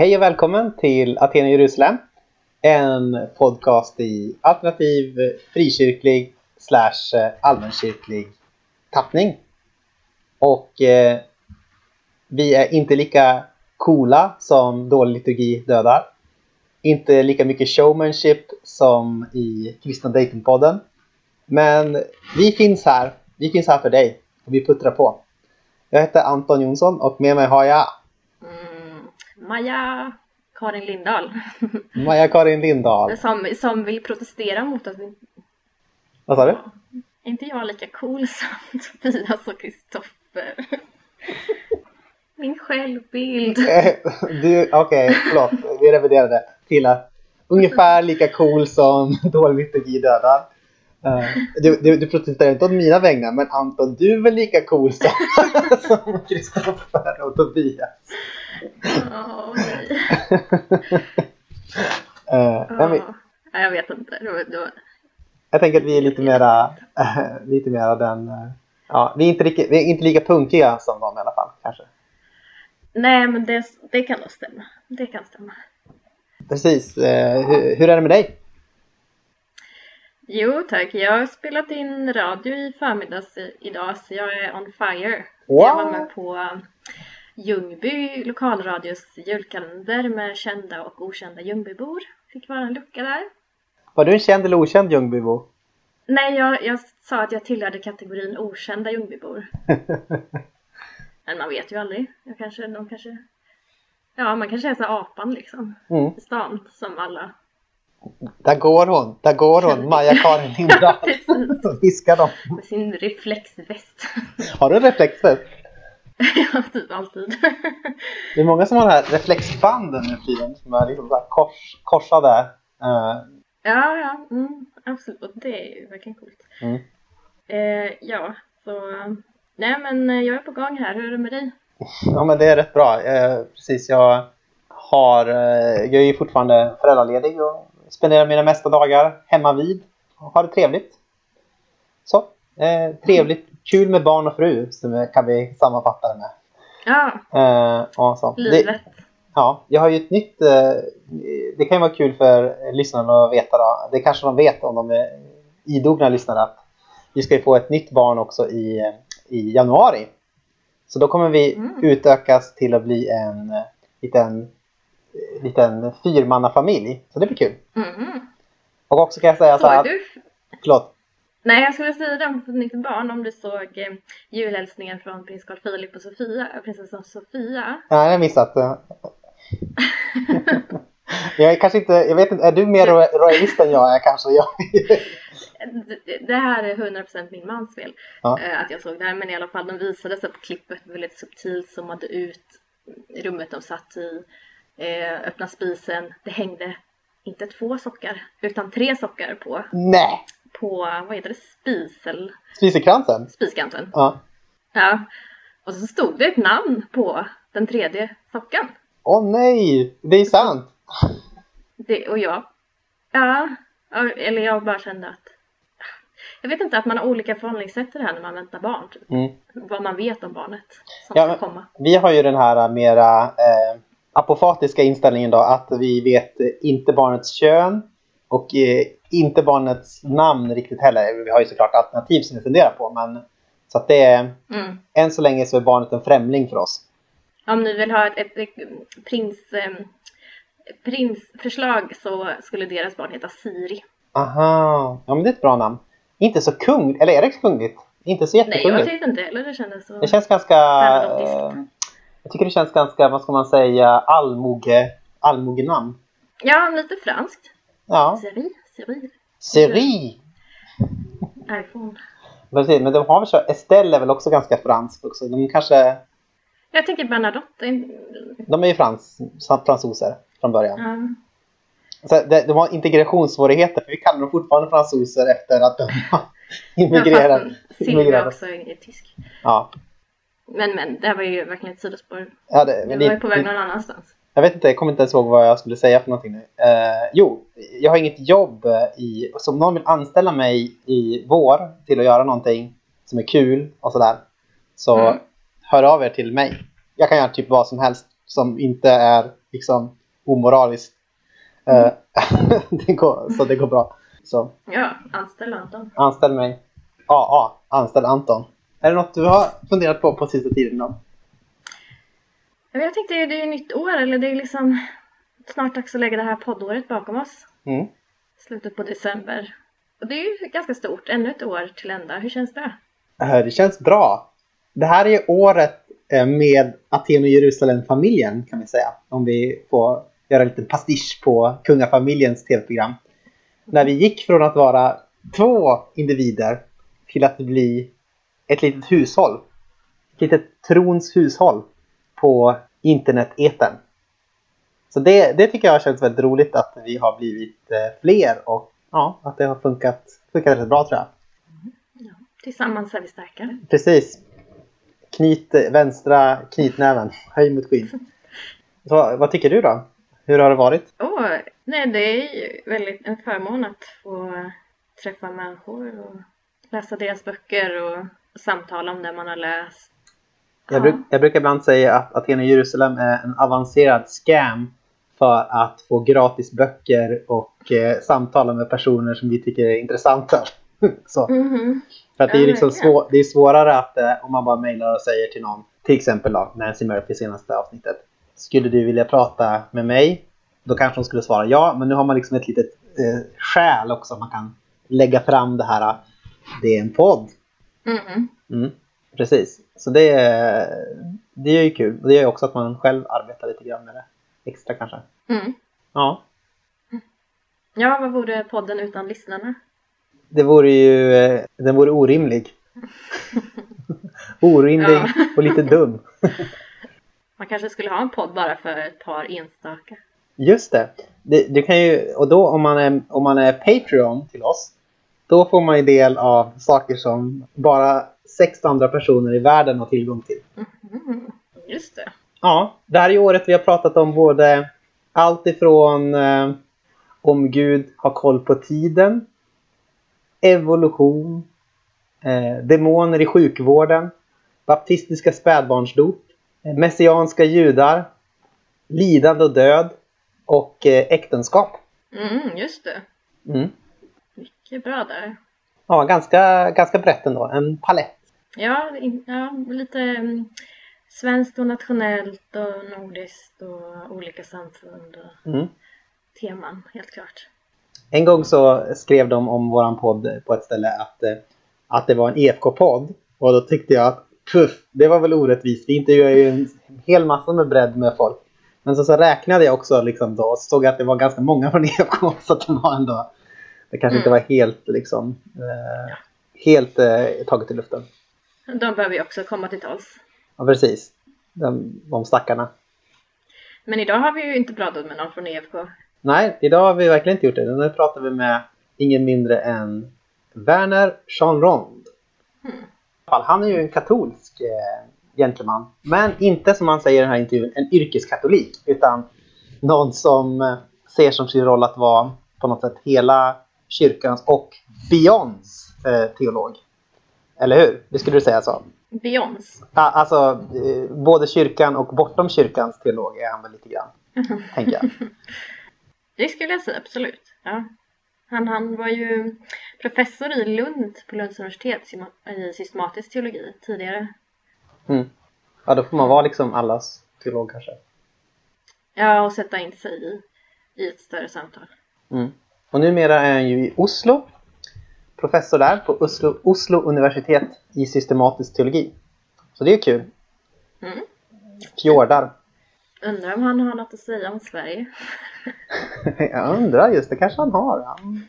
Hej och välkommen till Aten i Jerusalem. En podcast i alternativ frikyrklig slash eh, allmänkyrklig tappning. Och eh, vi är inte lika coola som dålig liturgi dödar. Inte lika mycket showmanship som i Kristna Datingpodden. Men vi finns här. Vi finns här för dig. Och vi puttrar på. Jag heter Anton Jonsson och med mig har jag Maja Karin Lindahl. Maja-Karin Lindahl. Som, som vill protestera mot att vi, Vad sa du? är inte jag lika cool som Tobias och Kristoffer. Min självbild. Du, okej, förlåt. Vi reviderade till att ungefär lika cool som dålig liturgi dödar. Eh, Du, du, du protesterar inte åt mina vägnar, men Anton, du är väl lika cool som, som Kristoffer och Tobias? Nej. Eh, men Ja, nej, jag vet inte. Det var, det var, Jag tänker att vi är lite mera, lite mera den... eh, Ja, vi är, inte lika, vi är inte lika punkiga som dem i alla fall, kanske. nej, men det, det kan nog stämma. Det kan stämma. Precis. Eh, Hur, hur är det med dig? Jo tack, jag har spelat in radio i förmiddags idag så jag är on fire. Wow. Jag var med på Ljungby lokalradios julkalender med kända och okända Ljungbybor. Fick vara en lucka där. Var du en känd eller okänd Ljungbybo? Nej, jag, jag sa att jag tillhörde kategorin okända Ljungbybor. Men man vet ju aldrig. Jag kanske, de kanske... Ja, man kanske är så apan liksom. Mm. I stan, som alla. Där går hon, där går hon, Maja-Karin. Precis. Viskar de. Med sin reflexväst. Har du en reflexväst? ja, typ alltid. Det är många som har de här reflexbanden nu tiden som är liksom så här kors, korsade. Eh, Ja, ja, mm, absolut. Det är verkligen coolt. Mm. Eh, ja, så... Nej, men eh, jag är på gång här. Hur är det med dig? ja men det är rätt bra. Eh, precis, jag har, jag är ju fortfarande föräldraledig och spenderar mina mesta dagar hemma vid och har det trevligt. Så, eh, trevligt, kul med barn och fru som kan vi sammanfatta det med. Ja, Eh, och så. Det, livet. Ja, jag har ju ett nytt... eh, Det kan ju vara kul för lyssnarna att veta då. Det kanske de vet om de är idogna lyssnare att vi ska ju få ett nytt barn också i, i januari. Så då kommer vi Mm. utökas till att bli en eh, liten, eh, liten fyrmannafamilj. Så det blir kul. Mhm. Och också kan jag säga så här Såg att... Förlåt. Nej, jag skulle säga om ett nytt barn. Om du såg eh, julhälsningen från prins Carl Philip och Sofia, prinsessan Sofia. Nej, jag missat. eh. jag är kanske inte... Jag vet inte. Är du mer ro- royalist än jag är kanske? Jag, Det- här är 100% min mans fel. Ja. eh, Att jag såg det här. Men i alla fall, de visade sig på klippet väldigt subtilt zoomade ut rummet de satt i. Eh, öppna spisen. Det hängde inte två sockar utan tre sockar på, nej! På vad heter det, spisel, Spisekransen? spiskanten. Ja. Ja. Och så stod det ett namn på den tredje sockan. Åh nej! Det är sant! Det, och jag, ja, eller jag bara kände att jag vet inte att man har olika förhållningssätt till det här när man väntar barn. Typ. Mm. Vad man vet om barnet som Ja, ska komma. Vi har ju den här mera eh, apofatiska inställningen då att vi vet inte barnets kön och eh, inte barnets namn riktigt heller. Vi har ju såklart alternativ som vi funderar på men så att det är Mm. än så länge så är barnet en främling för oss. Om ni vill ha ett, ett, ett prins, eh, prinsförslag så skulle deras barn heta Siri. Aha, ja men det är ett bra namn. Inte så kung, eller är det kungligt? Inte så Nej, jag jättekungligt. tyckte inte heller det kändes så. Det känns ganska... Jag tycker det känns ganska, vad ska man säga, allmoge, allmogenamn. Ja, lite franskt. Ja, Siri, Siri, Siri! iPhone. Precis, men de har väl så, Estelle är väl också ganska franskt också. De kanske, Jag tänker Bernadotte. är- de är ju frans, fransoser från början. Ja. Så det, de har integrationssvårigheter för vi kallar dem fortfarande fransoser efter att de har immigrerat. Ja, Silvia immigrerat. också är tysk. Ja, Men men, det här var ju verkligen ett sidospår. ja det, men var ju på väg någon annanstans. Jag vet inte, jag kommer inte ens ihåg vad jag skulle säga för någonting nu. Eh, jo, jag har inget jobb eh, i, så om någon vill anställa mig i vår till att göra någonting som är kul och sådär. Så Mm. hör av er till mig. Jag kan göra typ vad som helst som inte är liksom omoraliskt. Eh, det går, så det går bra. Så Ja, anställ Anton. anställ mig. AA, anställ Anton. Är det något du har funderat på på sista tiden då? Men Jag tänkte det är ju nytt år, eller det är liksom snart dags att lägga det här poddåret bakom oss. Mm. Slutet på december. Och det är ju ganska stort, ännu ett år till ända. Hur känns det? Det känns bra. Det här är året eh, med Aten och Jerusalem-familjen kan vi säga. Om vi får göra en liten pastisch på kungafamiljens tv-program. När vi gick från att vara två individer till att bli ett litet hushåll. Ett litet trons hushåll på internet-eten. Så det, det tycker jag känns väldigt roligt att vi har blivit eh, fler och ja, att det har funkat, funkat rätt bra tror jag. Ja. Tillsammans är vi starka. Precis. Knyt eh, vänstra knytnäven. Höj mot skyn. Så, vad tycker du då? Hur har det varit? Åh, nej det är ju väldigt en förmån att få träffa människor och läsa deras böcker och samtala om det man har läst. Jag, bruk, jag brukar ibland säga att Aten och Jerusalem är en avancerad scam för att få gratis böcker och eh, samtala med personer som vi tycker är intressanta. Så. Mhm. För att det är liksom svår, det är svårare att eh, om man bara mejlar och säger till någon, till exempel då, Nancy Murphy senaste avsnittet. Skulle du vilja prata med mig? Då kanske hon skulle svara ja, men nu har man liksom ett litet eh, skäl också. Man kan lägga fram det här, det är en podd. Mhm. Mm, precis. Så det, det är ju kul. Och det gör ju också att man själv arbetar lite grann med det extra kanske. Mm. Ja, Ja, vad vore podden utan lyssnarna? det vore ju, eh, den vore orimlig. orimlig Ja. och lite dum. Man kanske skulle ha en podd bara för ett par enstaka. Just det. det. Du kan ju, och då om man, är, om man är Patreon till oss, då får man ju del av saker som bara sex andra personer i världen har tillgång till. Mhm. Just det. Ja, det här är året vi har pratat om både allt ifrån eh, om Gud har koll på tiden, evolution, eh, demoner i sjukvården, baptistiska spädbarnsdop, eh, messianska judar, lidande och död och eh, äktenskap. Mm, just det. Mm. Mycket bra där. Ja, ganska, ganska brett ändå. En palett. Ja, in- ja lite mm, svenskt och nationellt och nordiskt och olika samfund och Mm. teman, helt klart. En gång så skrev de om våran podd på ett ställe att, eh, att det var en EFK-podd. Och då tyckte jag att puff, det var väl orättvist. Vi intervjuar ju en hel massa med bredd med folk. Men så, så räknade jag också liksom då och såg att det var ganska många från EFK. Så att det var ändå, det kanske inte var helt liksom eh, helt eh, taget i luften. De behöver ju också komma till tals. Ja, precis. De, de stackarna. Men idag har vi ju inte pratat med någon från E EFK. Nej, idag har vi verkligen inte gjort det. Nu pratar vi med ingen mindre än Werner Jean Rond. Mm. Han är ju en katolsk eh, gentleman. Men inte som han säger i den här intervjun, en yrkeskatolik. Utan någon som eh, ser som sin roll att vara på något sätt hela kyrkans och beyonds eh, teolog. Eller hur? Det skulle du säga så? Beyoncé. Ah, alltså, eh, både kyrkan och bortom kyrkans teolog är han väl lite grann, tänker jag. Det skulle jag säga, absolut. Ja. Han, han var ju professor i Lund på Lunds universitet i systematisk teologi tidigare. Mm. Ja, då får man vara liksom allas teolog kanske. Ja, och sätta in sig i, i ett större samtal. Mm. Och numera är han ju i Oslo. Professor där på Oslo, Oslo universitet i systematisk teologi. Så det är kul. Mm. Fjordar. Undrar om han har något att säga om Sverige. Jag undrar just, det kanske han har. Han,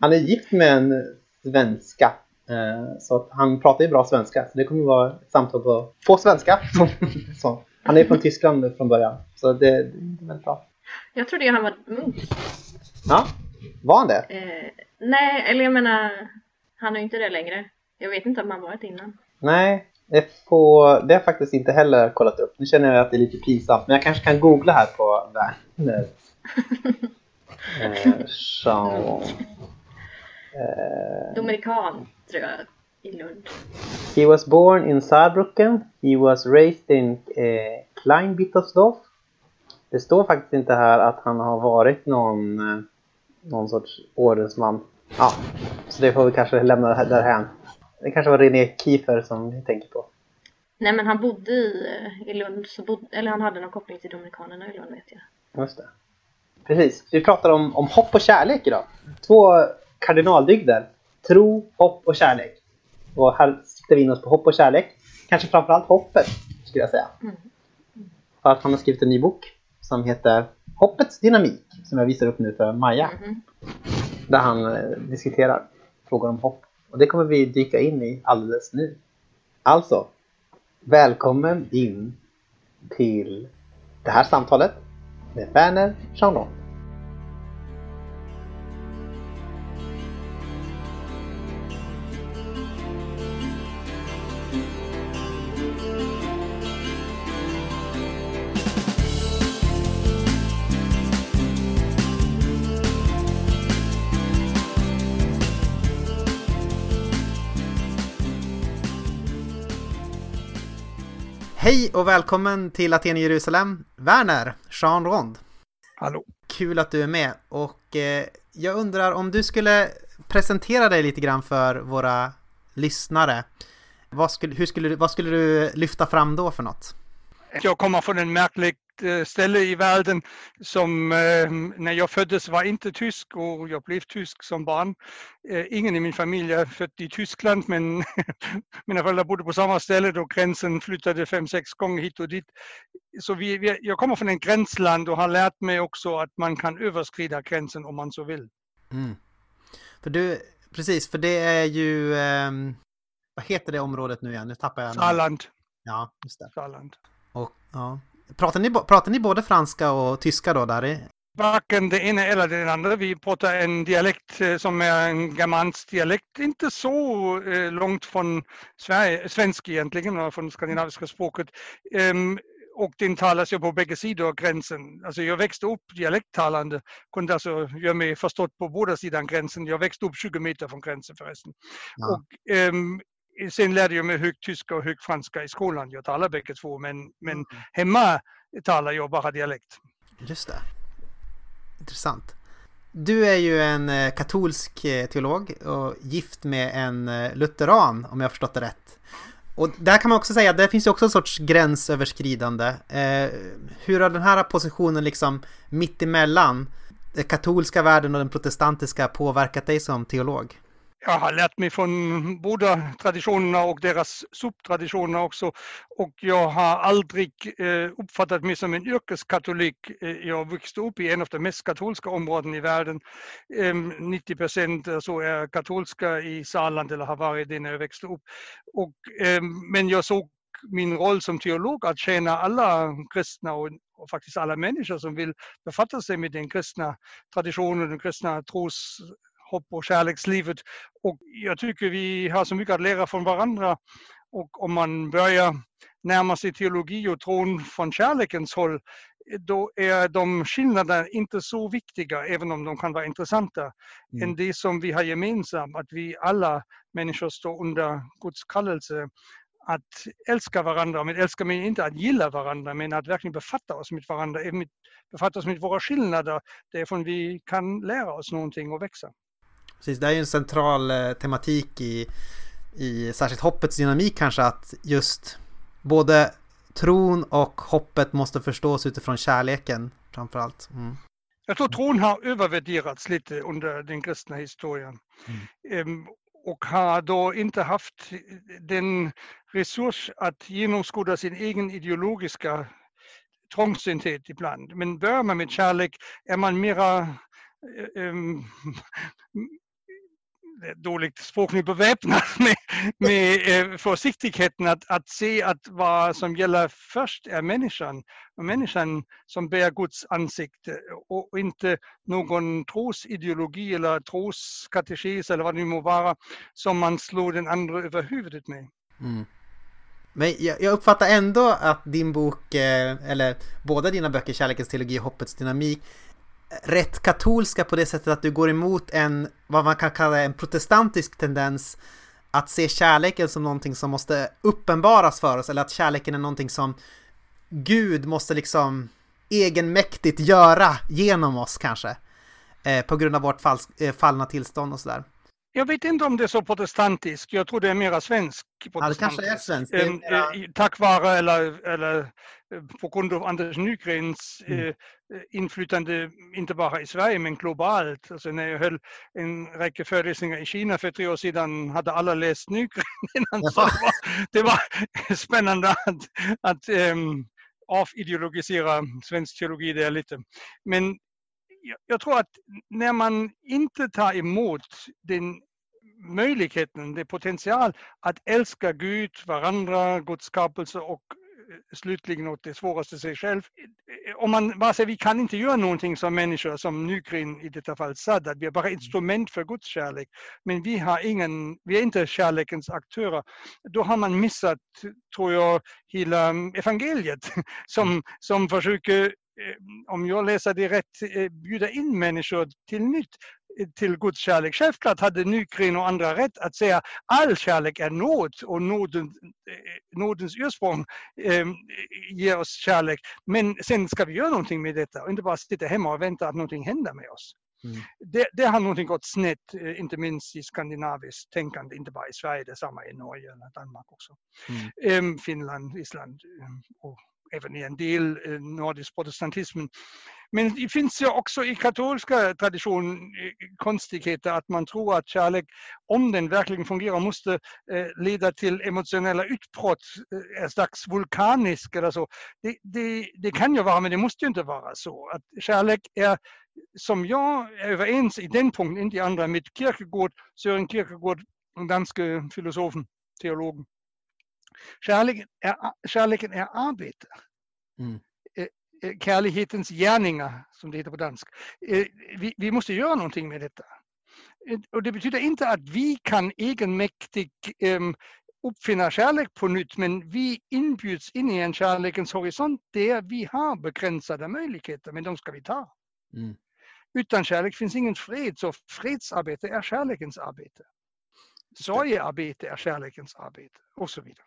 han är gift med en svenska. Eh, Så att han pratar ju bra svenska. Så det kommer vara ett samtal på, på svenska. Så, han är från Tyskland från början. Så det, det är väldigt bra. Jag trodde ju han var munk. Ja, var han det? Eh, nej, eller jag menar, han är ju inte det längre. Jag vet inte om han varit innan. Nej, det, får, det har jag faktiskt inte heller kollat upp. Nu känner jag att det är lite pinsamt. Men jag kanske kan googla här på Werner. eh, Jean. Eh, Dominikan, tror jag, i Lund. he was born in Saarbrücken. He was raised in eh, Kleinbittersdorf. Det står faktiskt inte här att han har varit någon, eh, någon sorts ordensman. Ja, så det får vi kanske lämna därhän. Det kanske var René Kiefer som vi tänker på. Nej men han bodde i, i Lund, så bodde, eller han hade någon koppling till Dominikanerna i Lund vet jag. Just det. Precis, vi pratar om, om hopp och kärlek idag. Två kardinaldygder. Tro, hopp och kärlek. Och här siktar vi in oss på hopp och kärlek. Kanske framförallt hoppet, skulle jag säga. Mm. För att han har skrivit en ny bok som heter Hoppets dynamik, som jag visar upp nu för Maja. Mm. Där han eh, diskuterar frågor om hopp. Och det kommer vi dyka in i alldeles nu. Alltså, välkommen in till det här samtalet med Werner Chandon. Hej och välkommen till Aten i Jerusalem, Werner, Jean Rond. Hallå. Kul att du är med och eh, jag undrar om du skulle presentera dig lite grann för våra lyssnare. Vad skulle, hur skulle, vad skulle du lyfta fram då för något? Jag kommer från en märklig Eh, ställe i världen som eh, när jag föddes var inte tysk och jag blev tysk som barn. Eh, ingen i min familj är född i Tyskland men mina föräldrar bodde på samma ställe och gränsen flyttade fem, sex gånger hit och dit. Så vi, vi, jag kommer från ett gränsland och har lärt mig också att man kan överskrida gränsen om man så vill. Mm. För du, precis, för det är ju, eh, vad heter det området nu igen? Nu tappar jag Saarland. Ja, just det. Saarland. Och, ja. Pratar ni, pratar ni både franska och tyska då där? Varken det ena eller det andra. Vi pratar en dialekt eh, som är en germansk dialekt, inte så eh, långt från Sverige, svensk egentligen, från skandinaviska språket. Um, och den talas ju på bägge sidor av gränsen. Alltså jag växte upp dialekttalande, kunde alltså göra mig förstått på båda sidor gränsen. Jag växte upp 20 meter från gränsen förresten. Ja. Och, um, sen lärde jag mig högtyska och högfranska i skolan. Jag talar bägge två, men, men mm. hemma talar jag bara dialekt. Just det. Intressant. Du är ju en eh, katolsk eh, teolog och gift med en eh, lutheran, om jag har förstått det rätt. Och där kan man också säga att det finns ju också en sorts gränsöverskridande. Hur har den här positionen liksom mittemellan den katolska världen och den protestantiska påverkat dig som teolog? Jag har lärt mig från båda traditionerna och deras subtraditioner också. Och jag har aldrig eh, uppfattat mig som en yrkeskatolik. Eh, jag växte upp i en av de mest katolska områden i världen. 90 procent så är katolska i Saarland eller har varit det när jag växte upp. Och, men jag såg min roll som teolog att tjäna alla kristna och, och, faktiskt alla människor som vill befatta sig med den kristna traditionen, den kristna tros hopp och kärlekslivet. Och jag tycker vi har så mycket att lära från varandra. Och om man börjar närma sig teologi och tron från kärlekens håll, då är de skillnaderna inte så viktiga, även om de kan vara intressanta, mm. än det som vi har gemensamt, att vi alla människor står under Guds kallelse att älska varandra. Men älska mig inte att gilla varandra, men att verkligen befatta oss med varandra, befatta oss med våra skillnader, därifrån vi kan lära oss någonting och växa. Precis, det är ju en central eh, tematik i, i särskilt hoppets dynamik kanske att just både tron och hoppet måste förstås utifrån kärleken framförallt. Mm. Jag tror tron har övervärderats lite under den kristna historien. Mm. Um, och har då inte haft den resurs att genomskåda sin egen ideologiska trångsynthet ibland. Men börjar man med kärlek är man mera um, Eh, dåligt språk beväpnad med, med eh, försiktigheten att, att se att vad som gäller först är människan. Och människan som bär Guds ansikte och inte någon trosideologi eller troskatekes eller vad det nu må vara som man slår den andra över huvudet med. Mm. Men jag, jag, uppfattar ändå att din bok, eh, eller båda dina böcker, Kärlekens teologi och Hoppets dynamik, rätt katolska på det sättet att du går emot en, vad man kan kalla en protestantisk tendens att se kärleken som någonting som måste uppenbaras för oss eller att kärleken är någonting som Gud måste liksom egenmäktigt göra genom oss kanske. Eh, på grund av vårt fall, eh, fallna tillstånd och sådär. Jag vet inte om det är så protestantiskt. Jag tror det är mera svensk. Ja, det kanske är svenskt. Är mera... Tack vare eller, eller på grund av Anders Nygrens mm. Eh, inflytande, inte bara i Sverige men globalt. Alltså när jag höll en räcka föreläsningar i Kina för tre år sedan hade alla läst Nygren innan. Ja. Så det, var, det var spännande att, att ehm, um, avideologisera svensk teologi där lite. Men jag tror att när man inte tar emot den möjligheten, det potential att älska Gud, varandra, Guds skapelse och slutligen åt det svåraste sig själv. Om man bara säger vi kan inte göra någonting som människor, som Nygren i detta fall Sadat, vi är bara instrument för Guds kärlek, men vi, har ingen, vi är inte kärlekens aktörer. Då har man missat, tror jag, hela mm, evangeliet som, som försöker eh, om jag läser det rätt, eh, bjuda in människor till nytt till Guds kärlek. Självklart hade Nykren och andra rätt att säga all kärlek är nåd och nåden, nådens ursprung eh, ger oss kärlek. Men sen ska vi göra någonting med detta och inte bara sitta hemma och vänta att någonting händer med oss. Mm. Det, det, har någonting gått snett, inte minst i skandinaviskt tänkande, inte bara i Sverige, detsamma i Norge och Danmark också. Mm. Finland, Island och även i en del eh, nordisk protestantism. Men det finns ju också i katolska tradition eh, konstigheter att man tror att kärlek, om den verkligen fungerar, måste eh, leda till emotionella utbrott, en slags vulkanisk eller så. Det, det, det kan ju vara, men det måste ju inte vara så. Att kärlek är, som jag är överens i den punkten, inte i andra, med Kierkegaard, Sören Kierkegaard, den danske filosofen, teologen. Kärleken är, kärleken är arbete. Mm. Eh, eh, kärlighetens gärningar, som det heter på dansk. Eh, vi, vi måste göra någonting med detta. Och det betyder inte att vi kan egenmäktigt um, uppfinna kärlek på nytt, men vi inbjuds in i en kärlekens horisont där vi har begränsade möjligheter, men de ska vi ta. Mm. Utan kärlek finns ingen fred, så fredsarbete är kärlekens arbete. Sorgearbete är kärlekens arbete och så vidare.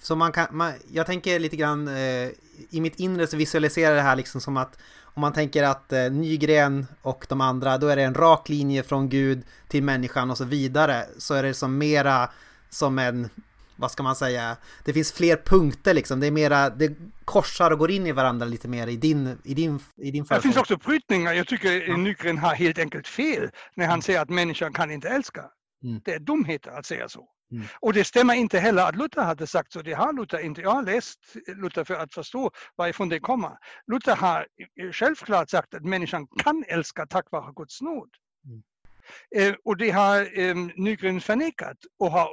Så man kan, man, jag tänker lite grann eh, i mitt inre så visualiserar det här liksom som att om man tänker att eh, Nygren och de andra, då är det en rak linje från Gud till människan och så vidare. Så är det som mera som en, vad ska man säga, det finns fler punkter liksom. Det är mera, det korsar och går in i varandra lite mer i din, i din, i din Det finns också brytningar. Jag tycker. Nygren har helt enkelt fel när han säger att människan kan inte älska. Mm. Det är dumheter att säga så. Mm. Och det stämmer inte heller att Luther hade sagt så. Det har Luther inte. Jag har läst Luther för att förstå varifrån det kommer. Luther har självklart sagt att människan kan älska tack vare Guds nåd. Mm. Eh, och det har eh, Nygren förnekat och har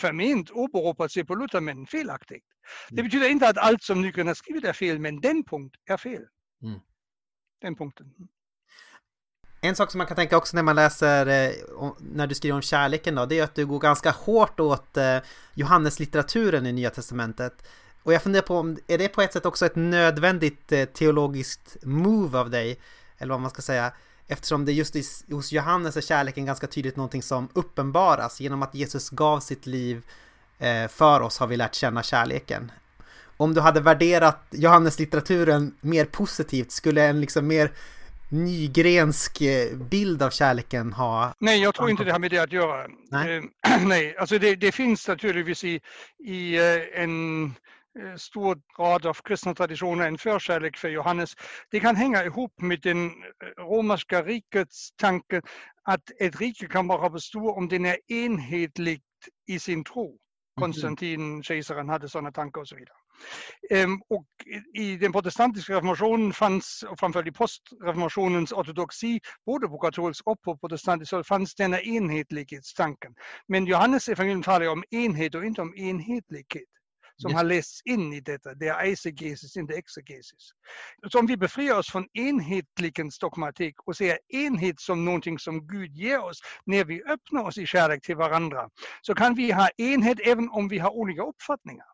förment åberopat sig på Luther men felaktigt. Mm. Det betyder inte att allt som Nygren har skrivit är fel, men den punkt är fel. Den punkten. En sak som man kan tänka också när man läser, eh, när du skriver om kärleken då, det är att du går ganska hårt åt eh, Johanneslitteraturen i Nya Testamentet. Och jag funderar på om, är det på ett sätt också ett nödvändigt eh, teologiskt move av dig? Eller vad man ska säga. Eftersom det just i, hos Johannes är kärleken ganska tydligt någonting som uppenbaras. Genom att Jesus gav sitt liv eh, för oss har vi lärt känna kärleken. Om du hade värderat Johannes-litteraturen mer positivt, skulle en liksom mer nygrensk eh, bild av kärleken ha? Nej, jag tror inte det har med det att göra. Nej, eh, nej alltså det, det, finns naturligtvis i, i eh, en stor grad av kristna traditioner en förkärlek för Johannes. Det kan hänga ihop med den romerska rikets tanke att ett rike kan bara bestå om den är enhetligt i sin tro. Mhm. Konstantin, kejsaren, hade sådana tankar och så vidare. Ehm, och i den protestantiska reformationen fanns, och framförallt i postreformationens ortodoxi, både på katolsk och på protestantisk håll, fanns denna enhetlighetstanken. Men Johannes evangelium talar om enhet och inte om enhetlighet som yes. har lästs in i detta. Det är eisegesis, inte exegesis. Så om vi befriar oss från enhetlighetens dogmatik och ser enhet som någonting som Gud ger oss när vi öppnar oss i kärlek till varandra, så kan vi ha enhet även om vi har olika uppfattningar.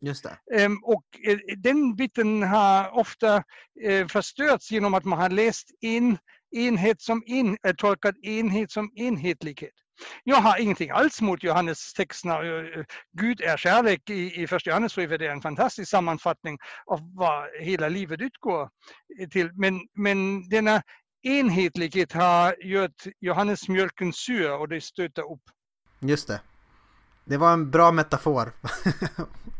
Just det. Ehm, och eh, den biten har ofta eh, förstörts genom att man har läst in enhet som en, tolkat enhet som enhetlighet. Jag har ingenting alls mot Johannes texterna. Gud är kärlek i, i första Johannesbrevet. Det är en fantastisk sammanfattning av vad hela livet utgår till. Men, men denna enhetlighet har gjort Johannesmjölken sur och det stöter upp. Just det. Det var en bra metafor.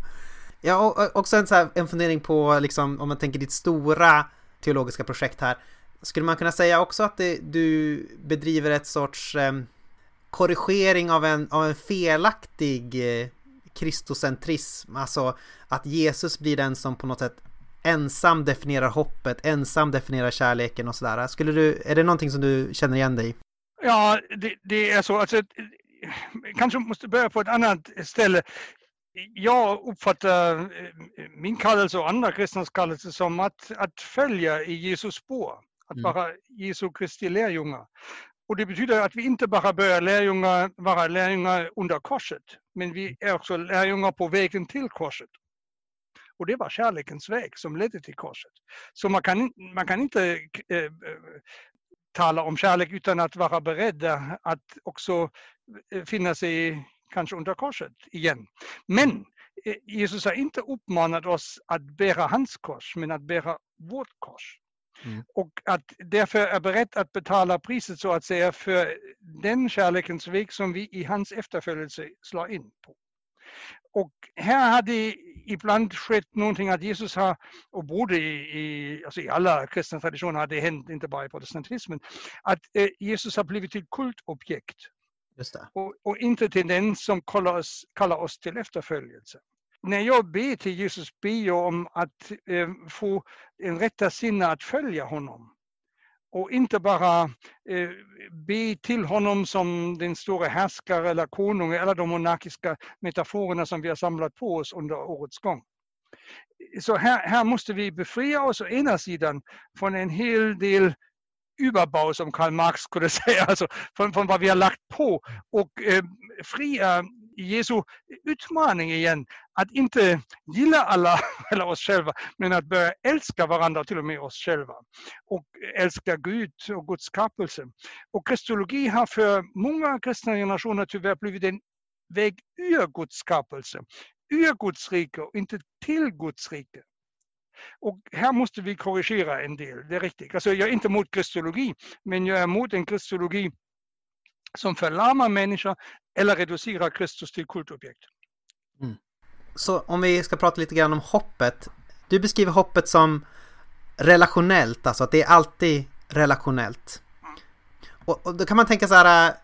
ja, och också en, så här, en fundering på, liksom, om man tänker ditt stora teologiska projekt här. Skulle man kunna säga också att det, du bedriver ett sorts eh, korrigering av en, av en felaktig eh, kristocentrism, alltså att Jesus blir den som på något sätt ensam definierar hoppet, ensam definierar kärleken och sådär. Skulle du, är det någonting som du känner igen dig i? Ja, det, det är så. Alltså, kanske måste börja på ett annat ställe. Jag uppfattar eh, min kallelse och andra kristnas kallelse som att, att följa i Jesus spår, att mm. vara Jesu Kristi lärjungar. Och det betyder att vi inte bara börjar lärjungar, vara lärjungar under korset, men vi är också lärjungar på vägen till korset. Och det var kärlekens väg som ledde till korset. Så man kan, man kan inte äh, tala om kärlek utan att vara beredda att också eh, finna sig kanske under korset igen. Men eh, Jesus har inte uppmanat oss att bära hans kors, men att bära vårt kors. Mm. Och att därför är beredd att betala priset så att säga för den kärlekens väg som vi i hans efterföljelse slår in på. Och här har det ibland skett någonting att Jesus har, och borde i, alltså i alla kristna traditioner har det hänt, inte bara i protestantismen, att eh, Jesus har blivit ett kultobjekt. Och, och, inte till den som kallar oss, kallar oss till efterföljelse. När jag ber till Jesus ber jag om att eh, få en rätta sinne att följa honom och inte bara eh, be till honom som den stora härskare eller konung, eller de monarkiska metaforerna som vi har samlat på oss under årets gång. Så här, här måste vi befria oss å ena sidan från en hel del überbau som Karl Marx skulle säga, alltså från, från vad vi har lagt på och eh, fria Jesu utmaning igen. Att inte gilla alla, eller oss själva, men att börja älska varandra, till och med oss själva. Och älska Gud och Guds skapelse. Och kristologi har för många kristna generationer tyvärr blivit en väg ur Guds skapelse, ur Guds rike och inte till Guds rike. Och här måste vi korrigera en del, det är riktigt. Alltså jag är inte emot kristologi, men jag är emot en kristologi som förlamar människor eller reducerar Kristus till kultobjekt. Mm. Så om vi ska prata lite grann om hoppet. Du beskriver hoppet som relationellt, alltså att det är alltid relationellt. Mm. Och, och, då kan man tänka så här,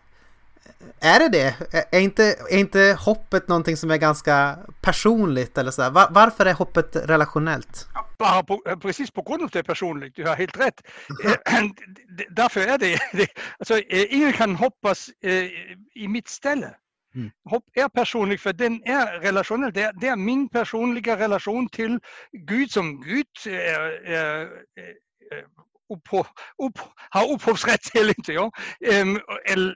är det det? Är inte, är inte hoppet någonting som är ganska personligt eller så? Var, varför är hoppet relationellt? Bara på, precis på grund av det personligt, du har helt rätt. Eh, därför är det, alltså, eh, ingen kan hoppas eh, i mitt ställe. Mm. Hopp är personligt för den är relationell. Det är, det är, min personliga relation till Gud som Gud är, är, upphav, upp, har upphovsrätt till, inte jag.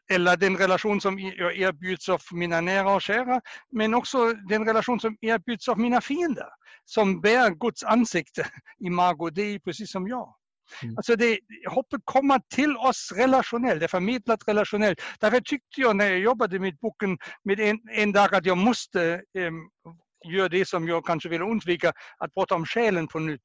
Eller den relation som jag erbjuds av mina nära och kära, men också den relation som erbjuds av mina fiender, som bär Guds ansikte i Margot Dei, precis som jag. Mm. Alltså det, hoppet kommer till oss relationellt, det är förmedlat relationellt. Därför tyckte jag när jag jobbade med boken med en, en dag att jag måste um, göra det som jag kanske vill undvika, att prata om själen på nytt.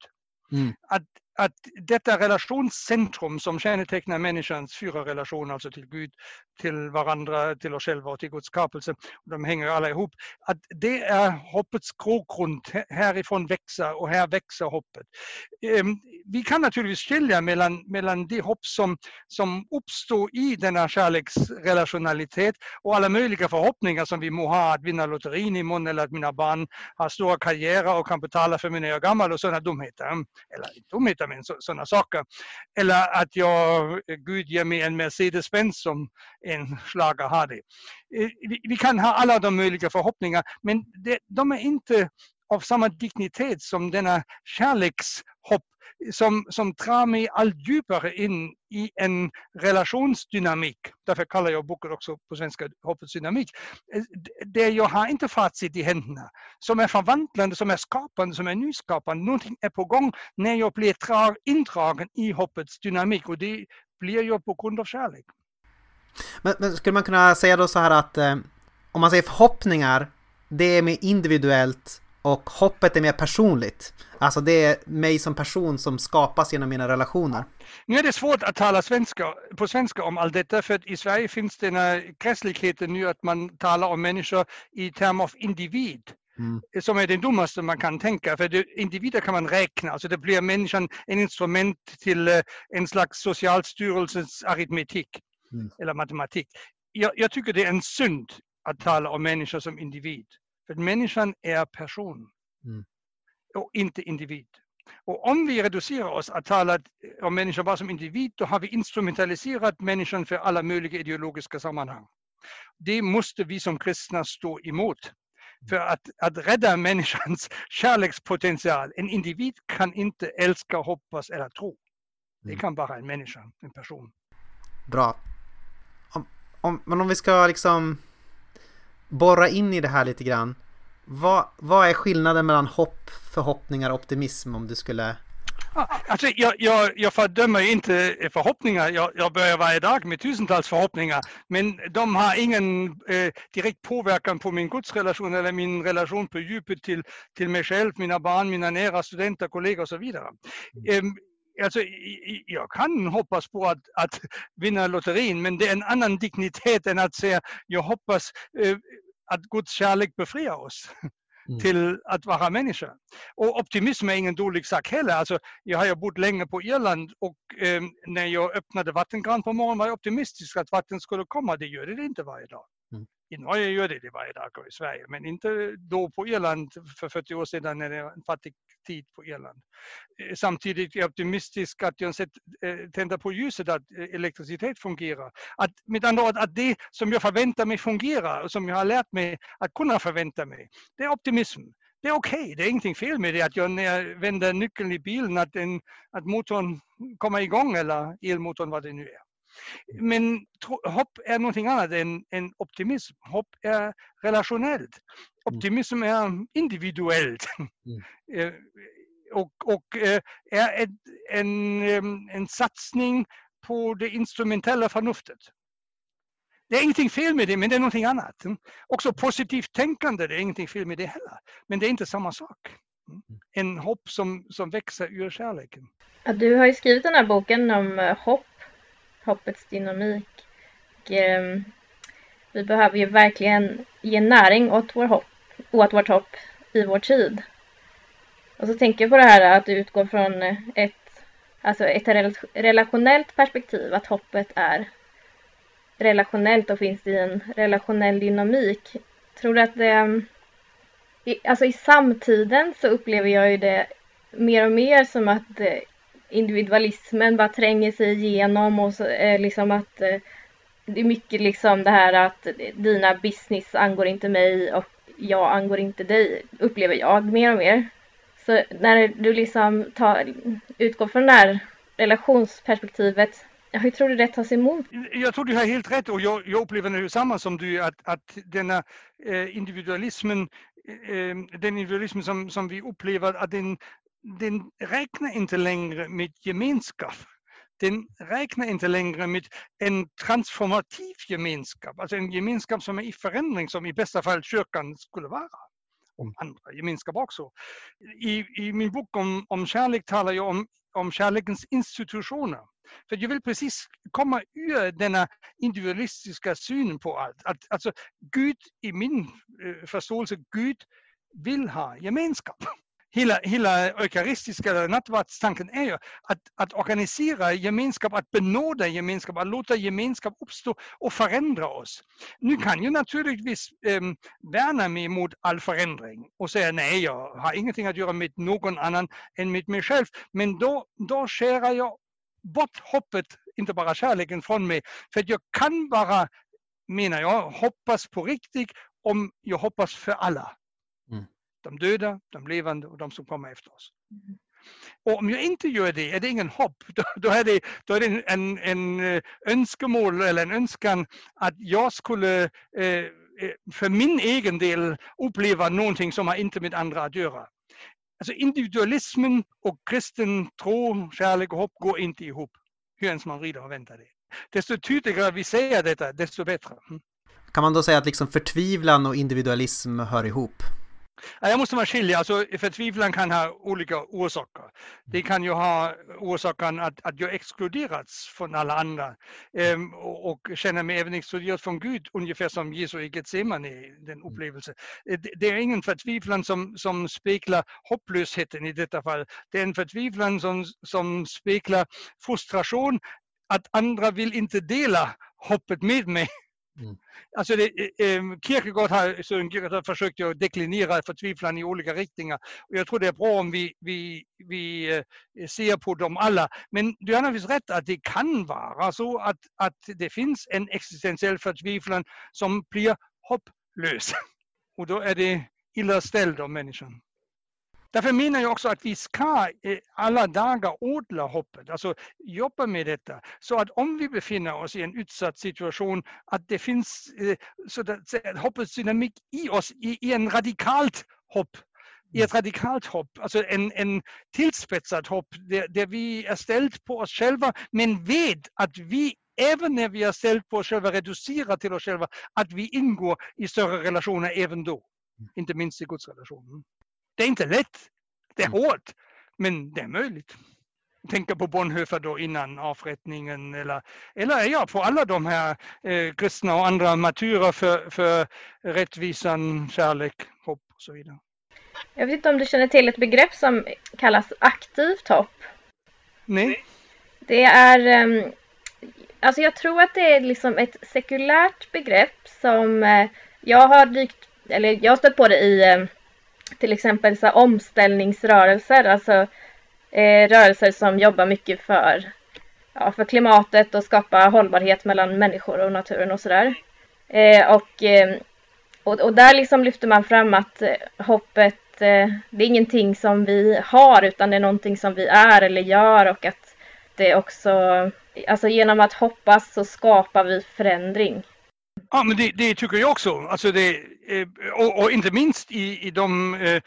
Mm. Att att detta relationscentrum som kännetecknar människans fyra relationer, alltså till Gud, till varandra, till oss själva och till Guds skapelse, de hänger alla ihop, att det är hoppets grogrund. Härifrån växer och här växer hoppet. Ehm, vi kan naturligtvis skilja mellan, mellan det hopp som, som uppstår i denna kärleksrelationalitet och alla möjliga förhoppningar som vi må ha att vinna lotterin imorgon eller att mina barn har stora karriärer och kan betala för mig när jag är gammal och sådana dumheter. Eller dumheter men sådana saker. Eller att jag, Gud ger mig en Mercedes-Benz som en slager har det. Eh, vi kan ha alla de möjliga förhoppningar, men de är inte av samma dignitet som denna kärlekshopp som, som drar mig allt djupare in i en relationsdynamik. Därför kallar jag boken också på svenska Hoppets dynamik. Eh, Där jag har inte facit i händerna. Som är förvandlande, som är skapande, som är nyskapande. Någonting är på gång när jag blir indragen i hoppets dynamik och det blir jag på grund av kärlek. Men, men, skulle man kunna säga då så här att eh, om man säger förhoppningar, det är mer individuellt och hoppet är mer personligt. Alltså det är mig som person som skapas genom mina relationer. Nu är det svårt att tala svenska, på svenska om allt detta för i Sverige finns den här gräsligheten nu att man talar om människor i termer av individ. Mm. Som är det dummaste man kan tänka, för det, individer kan man räkna, alltså det blir människan en instrument till uh, en slags socialstyrelsens aritmetik mm. eller matematik. Jag, jag, tycker det är en synd att tala om människor som individ. För människan är person mm. och inte individ. Och om vi reducerar oss att tala om människan bara som individ, då har vi instrumentaliserat människan för alla möjliga ideologiska sammanhang. Det måste vi som kristna stå emot. För att, att rädda människans kärlekspotential. En individ kan inte älska, hoppas eller tro. Det mm. kan bara en människa, en person. Bra. Om, men om vi ska liksom borra in i det här lite grann. Vad, vad är skillnaden mellan hopp, förhoppningar och optimism om du skulle Alltså, jag, jag, jag fördömer inte förhoppningar. Jag, jag börjar varje dag med tusentals förhoppningar. Men de har ingen eh, direkt påverkan på min gudsrelation eller min relation på djupet till, till mig själv, mina barn, mina nära studenter, kollegor och så vidare. Eh, alltså, jag kan hoppas på att, att vinna lotterin, men det är en annan dignitet än att säga jag hoppas eh, att Guds kärlek befriar oss mm. till att vara människa. Och optimism är ingen dålig sak heller. Alltså, jag har ju bott länge på Irland och eh, när jag öppnade vattenkran på morgonen var jag optimistisk att vatten skulle komma. Det gör det inte varje dag. I Norge gör det det varje dag och i Sverige, men inte då på Irland för 40 år sedan när det var en fattig tid på Irland. Eh, samtidigt är jag optimistisk att jag sett eh, tända på ljuset att eh, elektricitet fungerar. Att, med andra ord, att det som jag förväntar mig fungerar och som jag har lärt mig att kunna förvänta mig, det är optimism. Det är okej, okay. det är ingenting fel med det att jag när jag vänder nyckeln i bilen att, den, att motorn kommer igång eller elmotorn vad det nu är. Men hopp är någonting annat än, än optimism. Hopp är relationellt. Mm. Optimism är individuellt. Mm. Eh, och, och eh, är ett, en, en satsning på det instrumentella förnuftet. Det är ingenting fel med det, men det är någonting annat. Också positivt tänkande, det är ingenting fel med det heller. Men det är inte samma sak. Mm. En hopp som, som växer ur kärleken. Ja, du har ju skrivit den här boken om eh, hopp hoppets dynamik. Och, eh, vi behöver ju verkligen ge näring åt, vår hopp, åt vårt hopp i vår tid. Och så tänker jag på det här att utgå utgår från ett, alltså ett relationellt perspektiv, att hoppet är relationellt och finns i en relationell dynamik. Tror du att det, ehm, alltså i samtiden så upplever jag ju det mer och mer som att eh, individualismen bara tränger sig igenom och så, eh, liksom att eh, det är mycket liksom det här att dina business angår inte mig och jag angår inte dig, upplever jag mer och mer. Så när du liksom tar, utgår från det här relationsperspektivet, hur tror du det tas emot? Jag tror du har helt rätt och jag, jag upplever det samma som du, att, att denna eh, individualismen, eh, eh, den individualism som, som vi upplever, att den den räknar inte längre med gemenskap. Den räknar inte längre med en transformativ gemenskap, alltså en gemenskap som är i förändring, som i bästa fall kyrkan skulle vara. Och andra gemenskaper också. I, I min bok om, om kärlek talar jag om, om kärlekens institutioner. För jag vill precis komma ur denna individualistiska syn på allt. Att, alltså Gud, i min eh, förståelse, Gud vill ha gemenskap hela, hela eukaristiska nattvardstanken är ju att, att organisera gemenskap, att benåda gemenskap, att låta gemenskap uppstå och förändra oss. Nu kan ju naturligtvis eh, värna mig mot all förändring och säga nej, jag har ingenting att göra med någon annan än med mig själv. Men då, då skär jag bort hoppet, inte bara kärleken från mig. För jag kan bara, menar jag, hoppas på riktigt om jag hoppas för alla de döda, de levande och de som kommer efter oss. Mm. Och om jag inte gör det är det ingen hopp. Då, då är det, då är det en, en eh, önskemål eller en önskan att jag skulle eh, eh, för min egen del uppleva någonting som har inte med andra att göra. Alltså individualismen och kristen tro, kärlek och hopp går inte ihop. Hur ens man vrider och vänder det. desto tydligare vi säger detta, desto bättre. Mm. Kan man då säga att liksom förtvivlan och individualism hör ihop? Jag måste man skilja, alltså förtvivlan kan ha olika orsaker. Det kan ju ha orsaken att, att jag exkluderats från alla andra um, och, och känner mig även exkluderad från Gud, ungefär som Jesus i Getsemane, den upplevelsen. Det, det, är ingen förtvivlan som, som speglar hopplösheten i detta fall. Det är en förtvivlan som, som speglar frustration, att andra vill inte dela hoppet med mig. Mm. Alltså det, eh, eh Kierkegaard har, Sören Kierkegaard försökt att deklinera förtvivlan i olika riktningar. Och jag tror det är bra om vi, vi, vi eh, ser på dem alla. Men du har naturligtvis rätt att det kan vara så att, att det finns en existentiell förtvivlan som blir hopplös. Och då är det illa ställt om människan. Därför menar jag också att vi ska eh, alla dagar odla hoppet, alltså jobba med detta. Så att om vi befinner oss i en utsatt situation, att det finns eh, så att hoppets dynamik i oss, i, i en radikalt hopp i ett radikalt hopp, alltså en, en tillspetsad hopp där, där vi är ställt på oss själva men vet att vi även när vi är ställt på oss själva, reducerar till oss själva, att vi ingår i större relationer även då. Mm. Inte minst i gudsrelationen. Det är inte lätt. Det är mm. hårt. Men det är möjligt. Tänka på Bonhoeffer då innan avrättningen eller, eller ja, på alla de här eh, kristna och andra martyrer för, för rättvisan, kärlek, hopp och så vidare. Jag vet inte om du känner till ett begrepp som kallas aktivt hopp? Nej. Det är, um, alltså jag tror att det är liksom ett sekulärt begrepp som uh, jag har dykt, eller jag har stött på det i uh, till exempel så omställningsrörelser, alltså eh, rörelser som jobbar mycket för, ja, för klimatet och skapa hållbarhet mellan människor och naturen och sådär. Eh, och, eh, och, och, där liksom lyfter man fram att eh, hoppet, eh, det är ingenting som vi har utan det är någonting som vi är eller gör och att det också, alltså genom att hoppas så skapar vi förändring. Ja, men det, det tycker jag också. Alltså det, eh, och, och inte minst i, i de eh,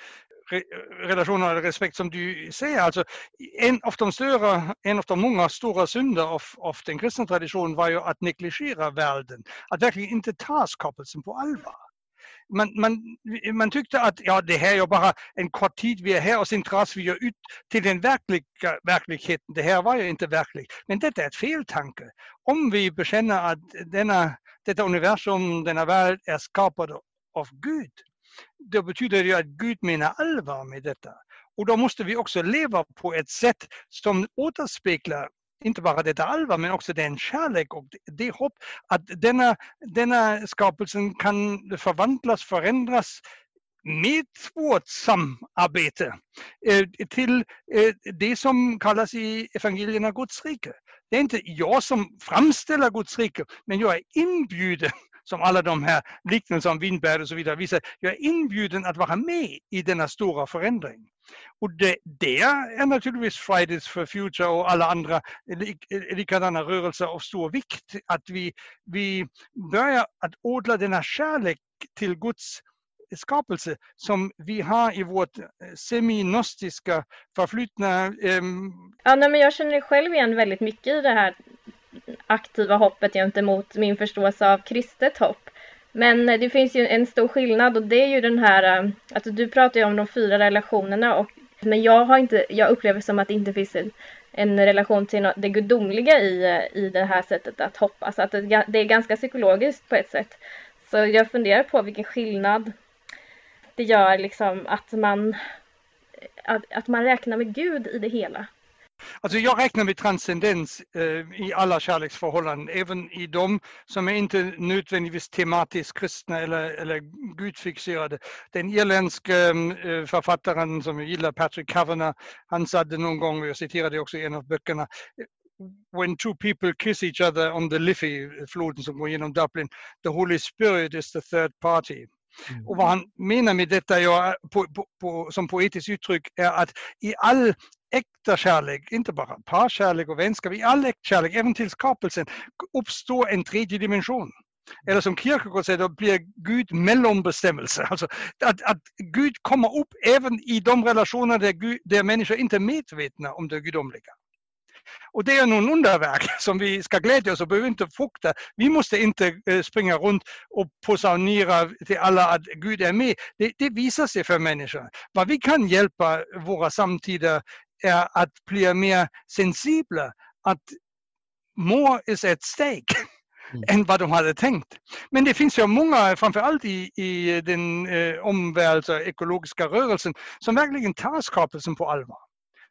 relationer och respekt som du säger. Alltså, en av de större, en av de många stora synder av, av den kristna traditionen var ju att negligera världen, att verkligen inte ta skapelsen på allvar. Man, man, man tyckte att ja, det här är bara en kort tid vi är här och sen dras vi ut till den verkliga verkligheten. Det här var ju inte verkligt. Men detta är ett feltanke. Om vi bekänner att denna detta universum, denna värld är skapad av Gud. då betyder ju att Gud menar allvar med detta. Och då måste vi också leva på ett sätt som återspeglar inte bara detta allvar men också den kärlek och det hopp att denna, denna skapelsen kan förvandlas, förändras med vårt samarbete eh, till eh, det som kallas i evangelierna Guds rike. Det är inte jag som framställer Guds rike, men jag är inbjuden som alla de här liknelserna om vindberg och så vidare visar, jag är inbjuden att vara med i denna stora förändring. Och det, det är naturligtvis Fridays for Future och alla andra likadana rörelser av stor vikt. Att vi, vi börjar att odla denna kärlek till Guds skapelse som vi har i vårt eh, seminostiska förflutna. Ehm, ja, nej, men jag känner själv igen väldigt mycket i det här aktiva hoppet gentemot min förståelse av kristet hopp. Men det finns ju en stor skillnad och det är ju den här, alltså du pratar ju om de fyra relationerna och men jag har inte, jag upplever som att det inte finns en, en relation till det gudomliga i, äh, i det här sättet att hoppas. Att det, det är ganska psykologiskt på ett sätt. Så jag funderar på vilken skillnad det gör liksom att man, äh, att, att man räknar med Gud i det hela. Alltså jag räknar med transcendens eh, i alla kärleksförhållanden, även i de som är inte nödvändigtvis tematiskt kristna eller, eller gudfixerade. Den irländske eh, författaren som jag gillar, Patrick Kavanagh, han sa det någon gång, och jag citerade det också i en av böckerna, when two people kiss each other on the Liffey, floden som går genom Dublin, the Holy Spirit is the third party. Och vad han menar med detta ja, på, på, på, som poetiskt uttryck är att i all äkta kärlek, inte bara parkärlek och vänskap, i all äkta kärlek, även till skapelsen, uppstår en tredje dimension. Eller som Kierkegaard säger, då blir Gud mellanbestämmelse. Alltså att, att Gud kommer upp även i de relationer där, Gud, där människor inte är medvetna om det gudomliga. Och det är någon underverk som vi ska glädja oss och behöver inte frukta. Vi måste inte eh, springa runt och posaunera till alla att Gud är med. Det, det visar sig för människan. Vad vi kan hjälpa våra samtida är att bli mer sensibla, att more is at stake mm. än vad de hade tänkt. Men det finns ju många, framförallt i, i den eh, omvärlds och ekologiska rörelsen, som verkligen tar skapelsen på allvar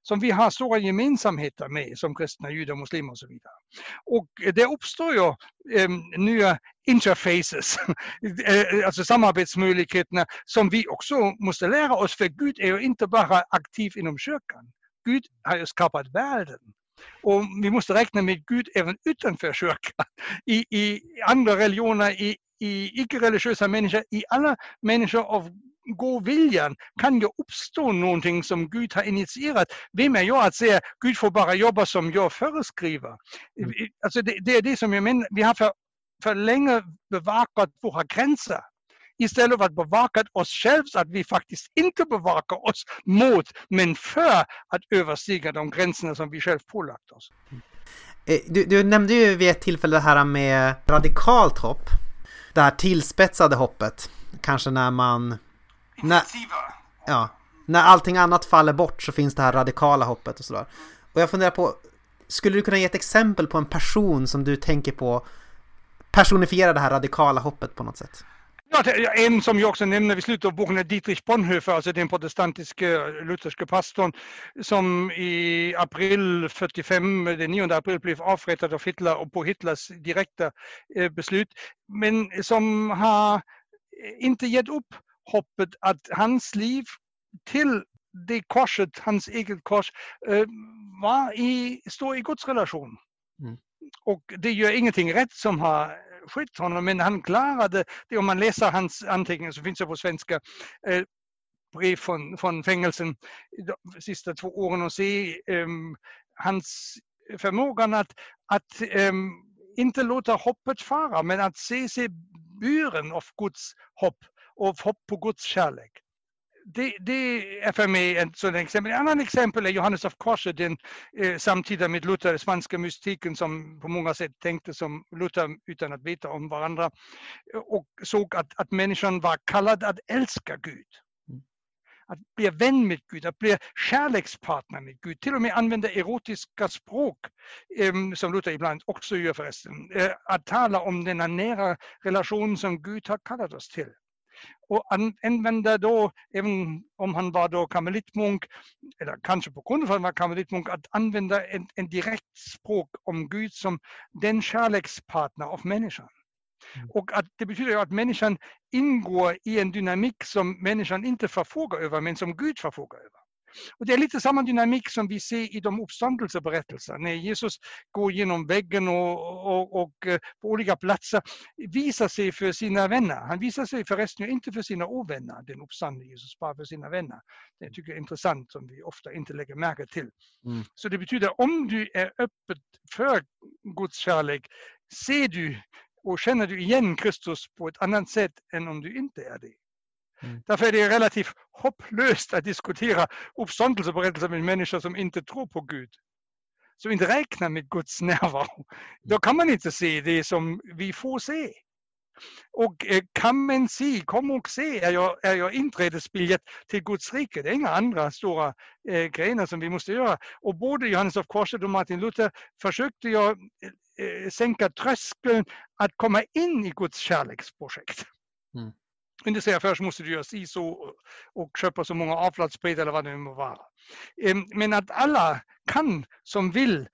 som vi har stora gemensamheter med som kristna, judar, muslimer och så vidare. Och det uppstår ju eh, nya interfaces, eh, alltså samarbetsmöjligheterna som vi också måste lära oss, för Gud är ju inte bara aktiv inom kyrkan. Gud har ju skapat världen. Och vi måste räkna med Gud även utanför kyrkan. I, i andra religioner, i, i icke-religiösa människor, i alla människor av god viljan kan ju uppstå någonting som Gud har initierat. Vem är jag att säga Gud får bara jobba som jag föreskriver? Mm. Alltså det, det, är det som jag menar. Vi har för, för länge bevakat våra gränser istället för att bevaka oss själva, så att vi faktiskt inte bevakar oss mot, men för att överstiga de gränserna som vi själva pålagt oss. Eh, du, du, nämnde ju vid ett tillfälle det här med radikalt hopp. Det här tillspetsade hoppet. Kanske när man... När, ja, när allting annat faller bort så finns det här radikala hoppet och sådär. Och jag funderar på, skulle du kunna ge ett exempel på en person som du tänker på personifiera det här radikala hoppet på något sätt? Ja, en som jag också nämner vid slutet av boken är Dietrich Bonhoeffer, alltså den protestantiske lutherske pastorn som i april 45, den 9 april blev avrättad av Hitler och på Hitlers direkta eh, beslut, men som har inte gett upp hoppet att hans liv till det korset, hans eget kors, eh, var i, står i Guds relation. Mm. Och det gör ingenting rätt som har skett honom, men han klarade det. Om man läser hans anteckningar så finns det på svenska eh, brev från, från fängelsen de sista två åren och se eh, hans förmågan att, att eh, inte låta hoppet fara, men att se sig buren av Guds hopp och hopp på Guds kärlek det, det, är för mig ett sådant exempel. Ett annat exempel är Johannes av Korset, den eh, samtida med Luther, spanska mystiken som på många sätt tänkte som Luther utan att veta om varandra och såg att, att människan var kallad att älska Gud. Mm. Att bli vän med Gud, att bli kärlekspartner med Gud, till och med använda erotiska språk, eh, som Luther ibland också gör förresten. Eh, att tala om denna nära relation som Gud har kallat oss till och använda då, även om han var då karmelitmunk, eller kanske på grund av att han var karmelitmunk, att använda en, en direkt språk om Gud som den kärlekspartner av människan. Mm. Och att det betyder att människan ingår i en dynamik som människan inte förfogar över, men som Gud förfogar över. Och det är lite samma dynamik som vi ser i de uppståndelseberättelser. När Jesus går genom väggen och, och, och, eh, på olika platser visar sig för sina vänner. Han visar sig förresten inte för sina ovänner, den uppståndne Jesus, bara för sina vänner. Det tycker jag är intressant som vi ofta inte lägger märke till. Mm. Så det betyder om du är öppet för Guds kärlek, ser du och känner du igen Kristus på ett annat sätt än om du inte är det. Mm. Därför är det relativt hopplöst att diskutera uppståndelseberättelser med människor som inte tror på Gud. Som inte räknar med Guds närvaro. Då kan man inte se det som vi får se. Och eh, kan man se, kom och se, är jag, är jag inträdesbiljett till Guds rike. Det är inga andra stora eh, grejer som vi måste göra. Och både Johannes av Korset och Martin Luther försökte jag eh, sänka tröskeln att komma in i Guds kärleksprojekt. Mm. Men det säger först måste du göra si så och köpa så många avlatsbrev eller vad det nu må vara. Ehm, men att alla kan som vill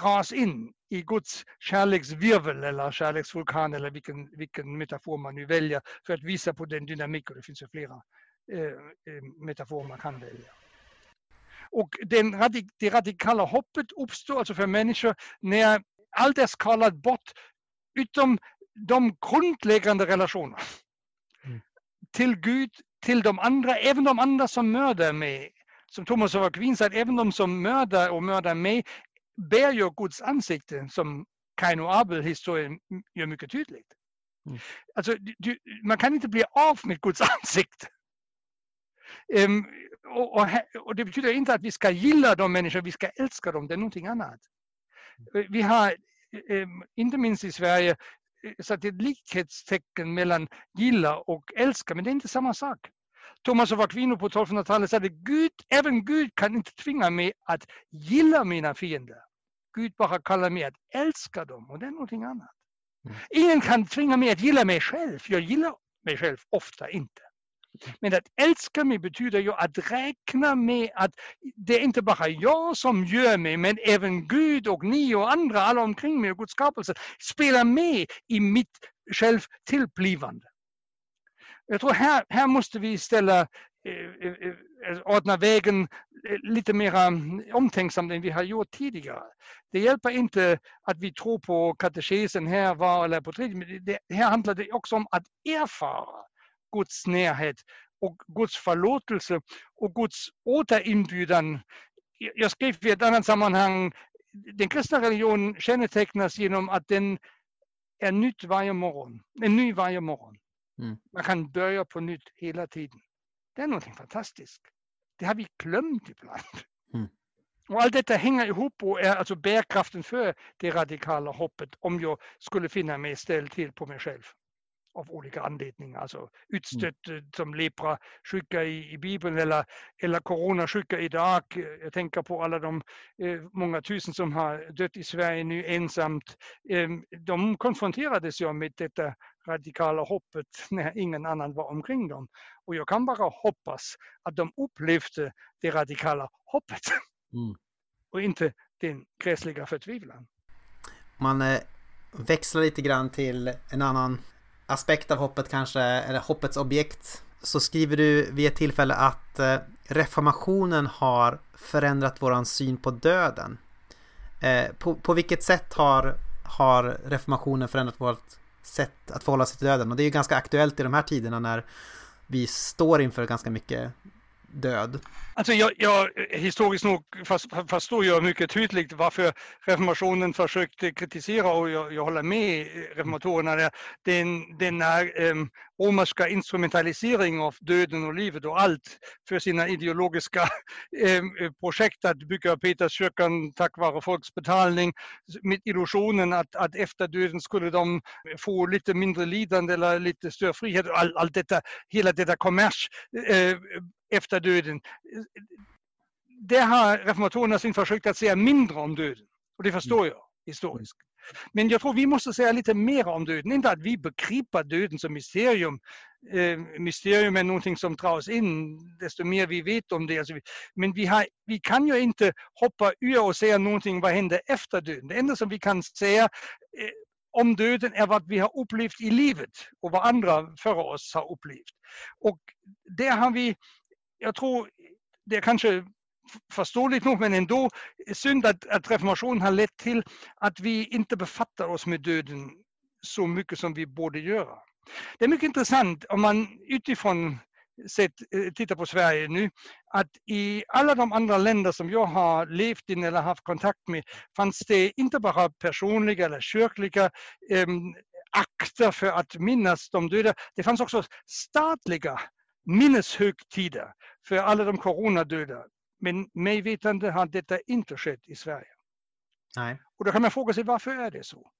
dras in i Guds kärleksvirvel eller kärleksvulkan eller vilken, vilken metafor man nu väljer för att visa på den dynamik och det finns ju flera eh, eh, metaforer man kan välja. Och den, det radikala hoppet uppstår alltså för människor när allt är skalat bort utom de grundläggande relationerna till Gud, till de andra, även de andra som mördar mig. Som Thomas av Aquin sa, även de som mördar och mördar mig bär ju Guds ansikte som Kain och Abel historien gör mycket tydligt. Mm. Alltså, du, man kan inte bli av med Guds ansikte. Um, och, och, och, det betyder inte att vi ska gilla de människor, vi ska älska dem, det är någonting annat. Vi har, inte minst i Sverige, satt ett likhetstecken mellan gilla och älska, men det är inte samma sak. Thomas av Aquino på 1200-talet sa att Gud, även Gud kan inte tvinga mig att gilla mina fiender. Gud bara kallar mig att älska dem och det är någonting annat. Mm. Ingen kan tvinga mig att gilla mig själv. Jag gillar mig själv ofta inte. Men att älska mig betyder ju att räkna med att det är inte bara jag som gör mig, men även Gud och ni och andra, alla omkring mig och Guds skapelse, spelar med i mitt självtillblivande. Jag tror här, här måste vi ställa, eh, eh, eh, ordna vägen lite mer mm, omtänksamt än vi har gjort tidigare. Det hjälper inte att vi tror på katekesen här, var eller på tredje, det, här handlar det också om att erfara Guds närhet och Guds förlåtelse och Guds återinbjudan. Jag skrev i ett annat sammanhang, den kristna religionen kännetecknas genom att den är nytt varje morgon, en ny varje morgon. Mm. Man kan börja på nytt hela tiden. Det är något fantastiskt. Det har vi glömt ibland. Mm. Och allt detta hänger ihop och är alltså bärkraften för det radikala hoppet om jag skulle finna mig ställd till på mig själv av olika anledningar. Alltså utstött mm. som leprasjuka i, i Bibeln eller, eller coronasjuka idag. Jag tänker på alla de eh, många tusen som har dött i Sverige nu ensamt. Eh, de konfronterades ju med detta radikala hoppet när ingen annan var omkring dem. Och jag kan bara hoppas att de upplevde det radikala hoppet mm. och inte den gräsliga förtvivlan. Man eh, växlar lite grann till en annan aspekt av hoppet kanske, eller hoppets objekt, så skriver du vid ett tillfälle att eh, reformationen har förändrat våran syn på döden. Eh, på, på vilket sätt har, har reformationen förändrat vårt sätt att förhålla sig till döden? Och det är ju ganska aktuellt i de här tiderna när vi står inför ganska mycket död? Alltså jag, jag, historiskt nog förstår jag mycket tydligt varför reformationen försökte kritisera och jag, jag håller med reformatorerna den, denna um, romerska instrumentalisering av döden och livet och allt för sina ideologiska um, projekt att bygga Peterskyrkan tack vare folks betalning med illusionen att, att efter döden skulle de få lite mindre lidande eller lite större frihet. Allt all detta, hela detta kommers uh, efter döden. Det har reformatorerna sin försökt att säga mindre om döden. Och det förstår jag historiskt. Men jag tror vi måste säga lite mer om döden. Inte att vi begriper döden som mysterium. Eh, mysterium är någonting som dras in desto mer vi vet om det. Alltså, men vi, har, vi kan ju inte hoppa ur och säga någonting vad händer efter döden. Det enda som vi kan säga eh, om döden är vad vi har upplevt i livet och vad andra före oss har upplevt. Och där har vi jag tror det är kanske förståeligt nog, men ändå synd att, att reformationen har lett till att vi inte befattar oss med döden så mycket som vi borde göra. Det är mycket intressant om man utifrån sett, eh, tittar på Sverige nu, att i alla de andra länder som jag har levt i eller haft kontakt med fanns det inte bara personliga eller kyrkliga eh, akter för att minnas de döda. Det fanns också statliga minneshögtider för alla de coronadöda. Men mig vetande har detta inte skett i Sverige. Nej. Och då kan man fråga sig varför är det så?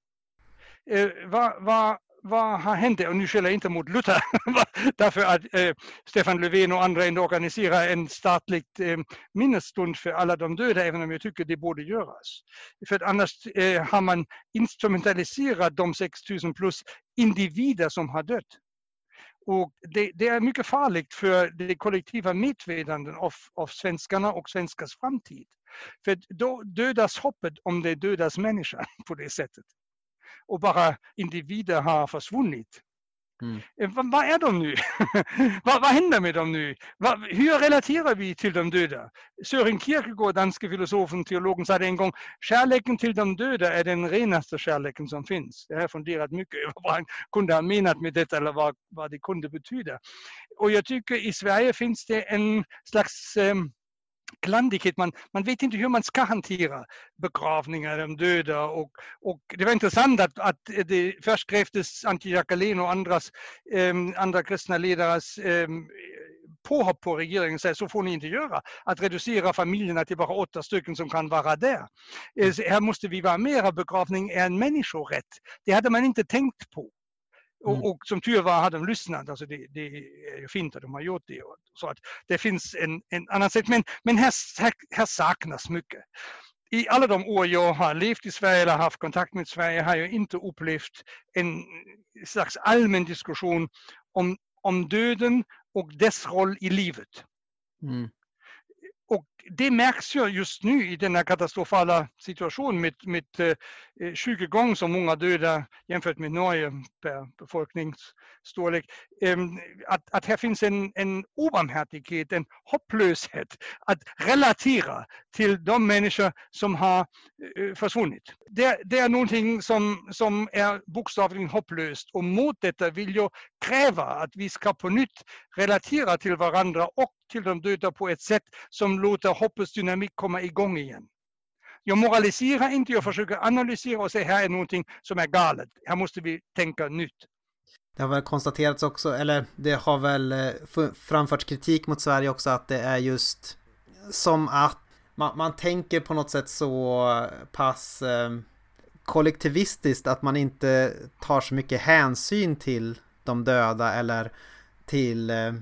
Eh, vad, vad, vad har hänt? Och nu skäller jag inte mot Luther, därför att eh, Stefan Löfven och andra inte organiserar en statlig eh, minnesstund för alla de döda, även om jag tycker det borde göras. För att annars eh, har man instrumentaliserat de 6000 plus individer som har dött. Och det, det, är mycket farligt för det kollektiva medvetandet av, av svenskarna och svenskars framtid. För då dödas hoppet om det dödas människa på det sättet. Och bara individer har försvunnit. Mm. Eh, vad, är de nu? vad, vad, händer med dem nu? Vad, hur relaterar vi till de döda? Sören Kierkegaard, danske filosofen, teologen, sa en gång kärleken till de döda är den renaste kärleken som finns. Jag har funderat mycket över vad han kunde ha menat med detta eller vad, vad det kunde betyda. Och jag tycker i Sverige finns det en slags um, klandighet. Man, man vet inte hur man ska hantera begravningar, de döda. Och, och det var intressant att, att det först krävdes Antje Jacqueline och andras, eh, andra kristna ledares eh, påhopp på regeringen säger så får ni inte göra. Att reducera familjerna till bara åtta stycken som kan vara där. Eh, här måste vi vara mera begravning än människorätt. Det hade man inte tänkt på. Och, Mm. och som tur var hade de lyssnat. Alltså det, det är ju fint att de har gjort det. Så att det finns en, en annan sätt. Men, men här, här, här saknas mycket. I alla de år jag har levt i Sverige eller haft kontakt med Sverige har jag inte upplevt en slags allmän diskussion om, om döden och dess roll i livet. Mm. Det märks ju just nu i denna katastrofala situation med, med eh, eh 20 gånger så många döda jämfört med Norge per befolkningsstorlek. Eh, att, att här finns en, en obarmhärtighet, en hopplöshet att relatera till de människor som har eh, försvunnit. Det, det är någonting som, som är bokstavligen hopplöst och mot detta vill jag kräva att vi ska på nytt relatera till varandra och till de döda på ett sätt som låter hoppets dynamik komma igång igen. Jag moraliserar inte, jag försöker analysera och säga här är någonting som är galet. Här måste vi tänka nytt. Det har väl konstaterats också, eller det har väl eh, framförts kritik mot Sverige också att det är just som att man, man tänker på något sätt så pass eh, kollektivistiskt att man inte tar så mycket hänsyn till de döda eller till eh,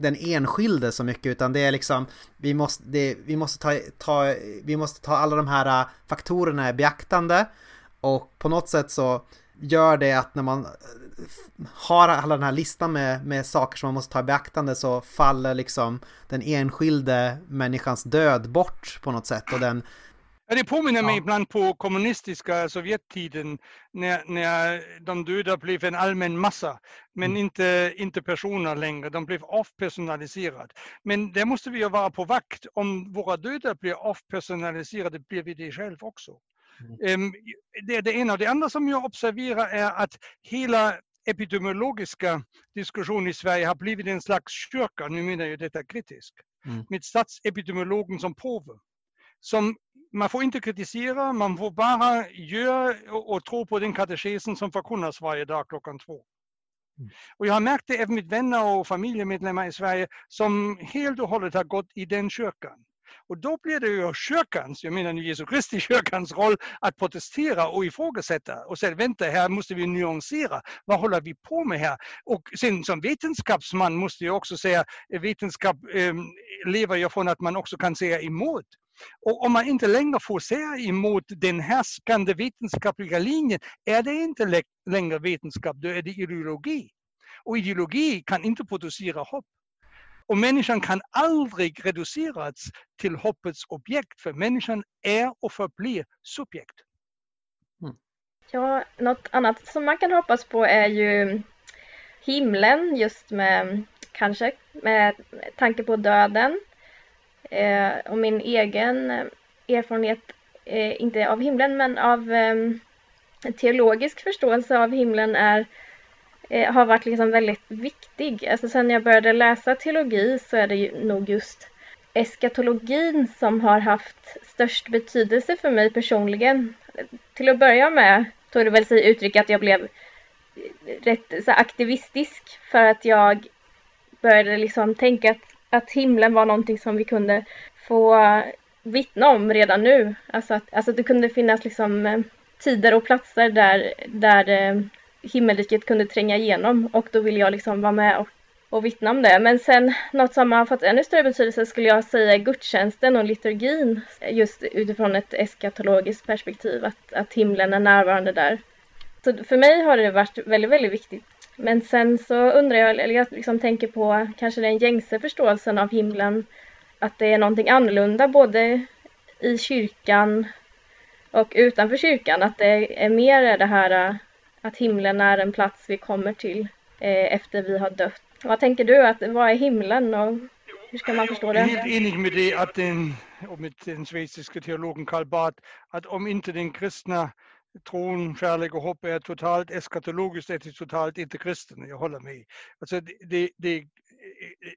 den enskilde så mycket utan det är liksom vi måste, det, vi måste, ta, ta, vi måste ta alla de här äh, faktorerna i beaktande. Och på något sätt så gör det att när man äh, har alla den här listan med, med saker som man måste ta i beaktande så faller liksom den enskilde människans död bort på något sätt och den det påminner mig Ja. ibland på kommunistiska Sovjettiden när, när de döda blev en allmän massa, men Mm. inte, inte personer längre. De blev avpersonaliserade. Men där måste vi ju vara på vakt. Om våra döda blir avpersonaliserade blir vi det själv också. Ehm, Det är det ena. Det andra som jag observerar är att hela epidemiologiska diskussionen i Sverige har blivit en slags kyrka, nu menar jag detta kritiskt, Mm. med statsepidemiologen som påve. Som man får inte kritisera, man får bara göra och, tro på den katekesen som förkunnas varje dag klockan två. Mm. Och jag har märkt det även med vänner och familjemedlemmar i Sverige som helt och hållet har gått i den kyrkan. Och då blir det ju kyrkans, jag menar Jesu Kristi kyrkans roll att protestera och ifrågasätta och säga vänta här måste vi nyansera. Vad håller vi på med här? Och sen som vetenskapsman måste jag också säga vetenskap eh, lever ju från att man också kan säga emot. Och om man inte längre får säga emot den härskande vetenskapliga linjen är det inte lä- längre vetenskap, då är det ideologi. Och ideologi kan inte producera hopp. Och människan kan aldrig reduceras till hoppets objekt, för människan är och förblir subjekt. Ja, något annat som man kan hoppas på är ju himlen just med kanske med tanke på döden. Eh, och min egen eh, erfarenhet, eh, inte av himlen men av eh, teologisk förståelse av himlen är eh, har varit liksom väldigt viktig. Alltså sen jag började läsa teologi så är det ju nog just eskatologin som har haft störst betydelse för mig personligen. Till att börja med tog det väl sig uttryck att jag blev eh, rätt så aktivistisk för att jag började liksom tänka att, att himlen var någonting som vi kunde få vittna om redan nu. Alltså att, alltså att det kunde finnas liksom eh, tider och platser där, där eh, himmelriket kunde tränga igenom och då ville jag liksom vara med och, och vittna om det. Men sen något som har fått ännu större betydelse skulle jag säga är gudstjänsten och liturgin just utifrån ett eskatologiskt perspektiv, att, att himlen är närvarande där. Så för mig har det varit väldigt, väldigt viktigt. Men sen så undrar jag, eller jag liksom tänker på kanske den gängse förståelsen av himlen, att det är någonting annorlunda både i kyrkan och utanför kyrkan, att det är mer det här äh, att himlen är en plats vi kommer till äh, efter vi har dött. Vad tänker du, att, vad är himlen och hur ska man förstå det? Jag är helt enig med dig att den, och med den schweiziske teologen Karl Barth, att om inte den kristna tron, kärlek och hopp är totalt eskatologiskt är totalt inte kristen. Jag håller med. Alltså det, det, det,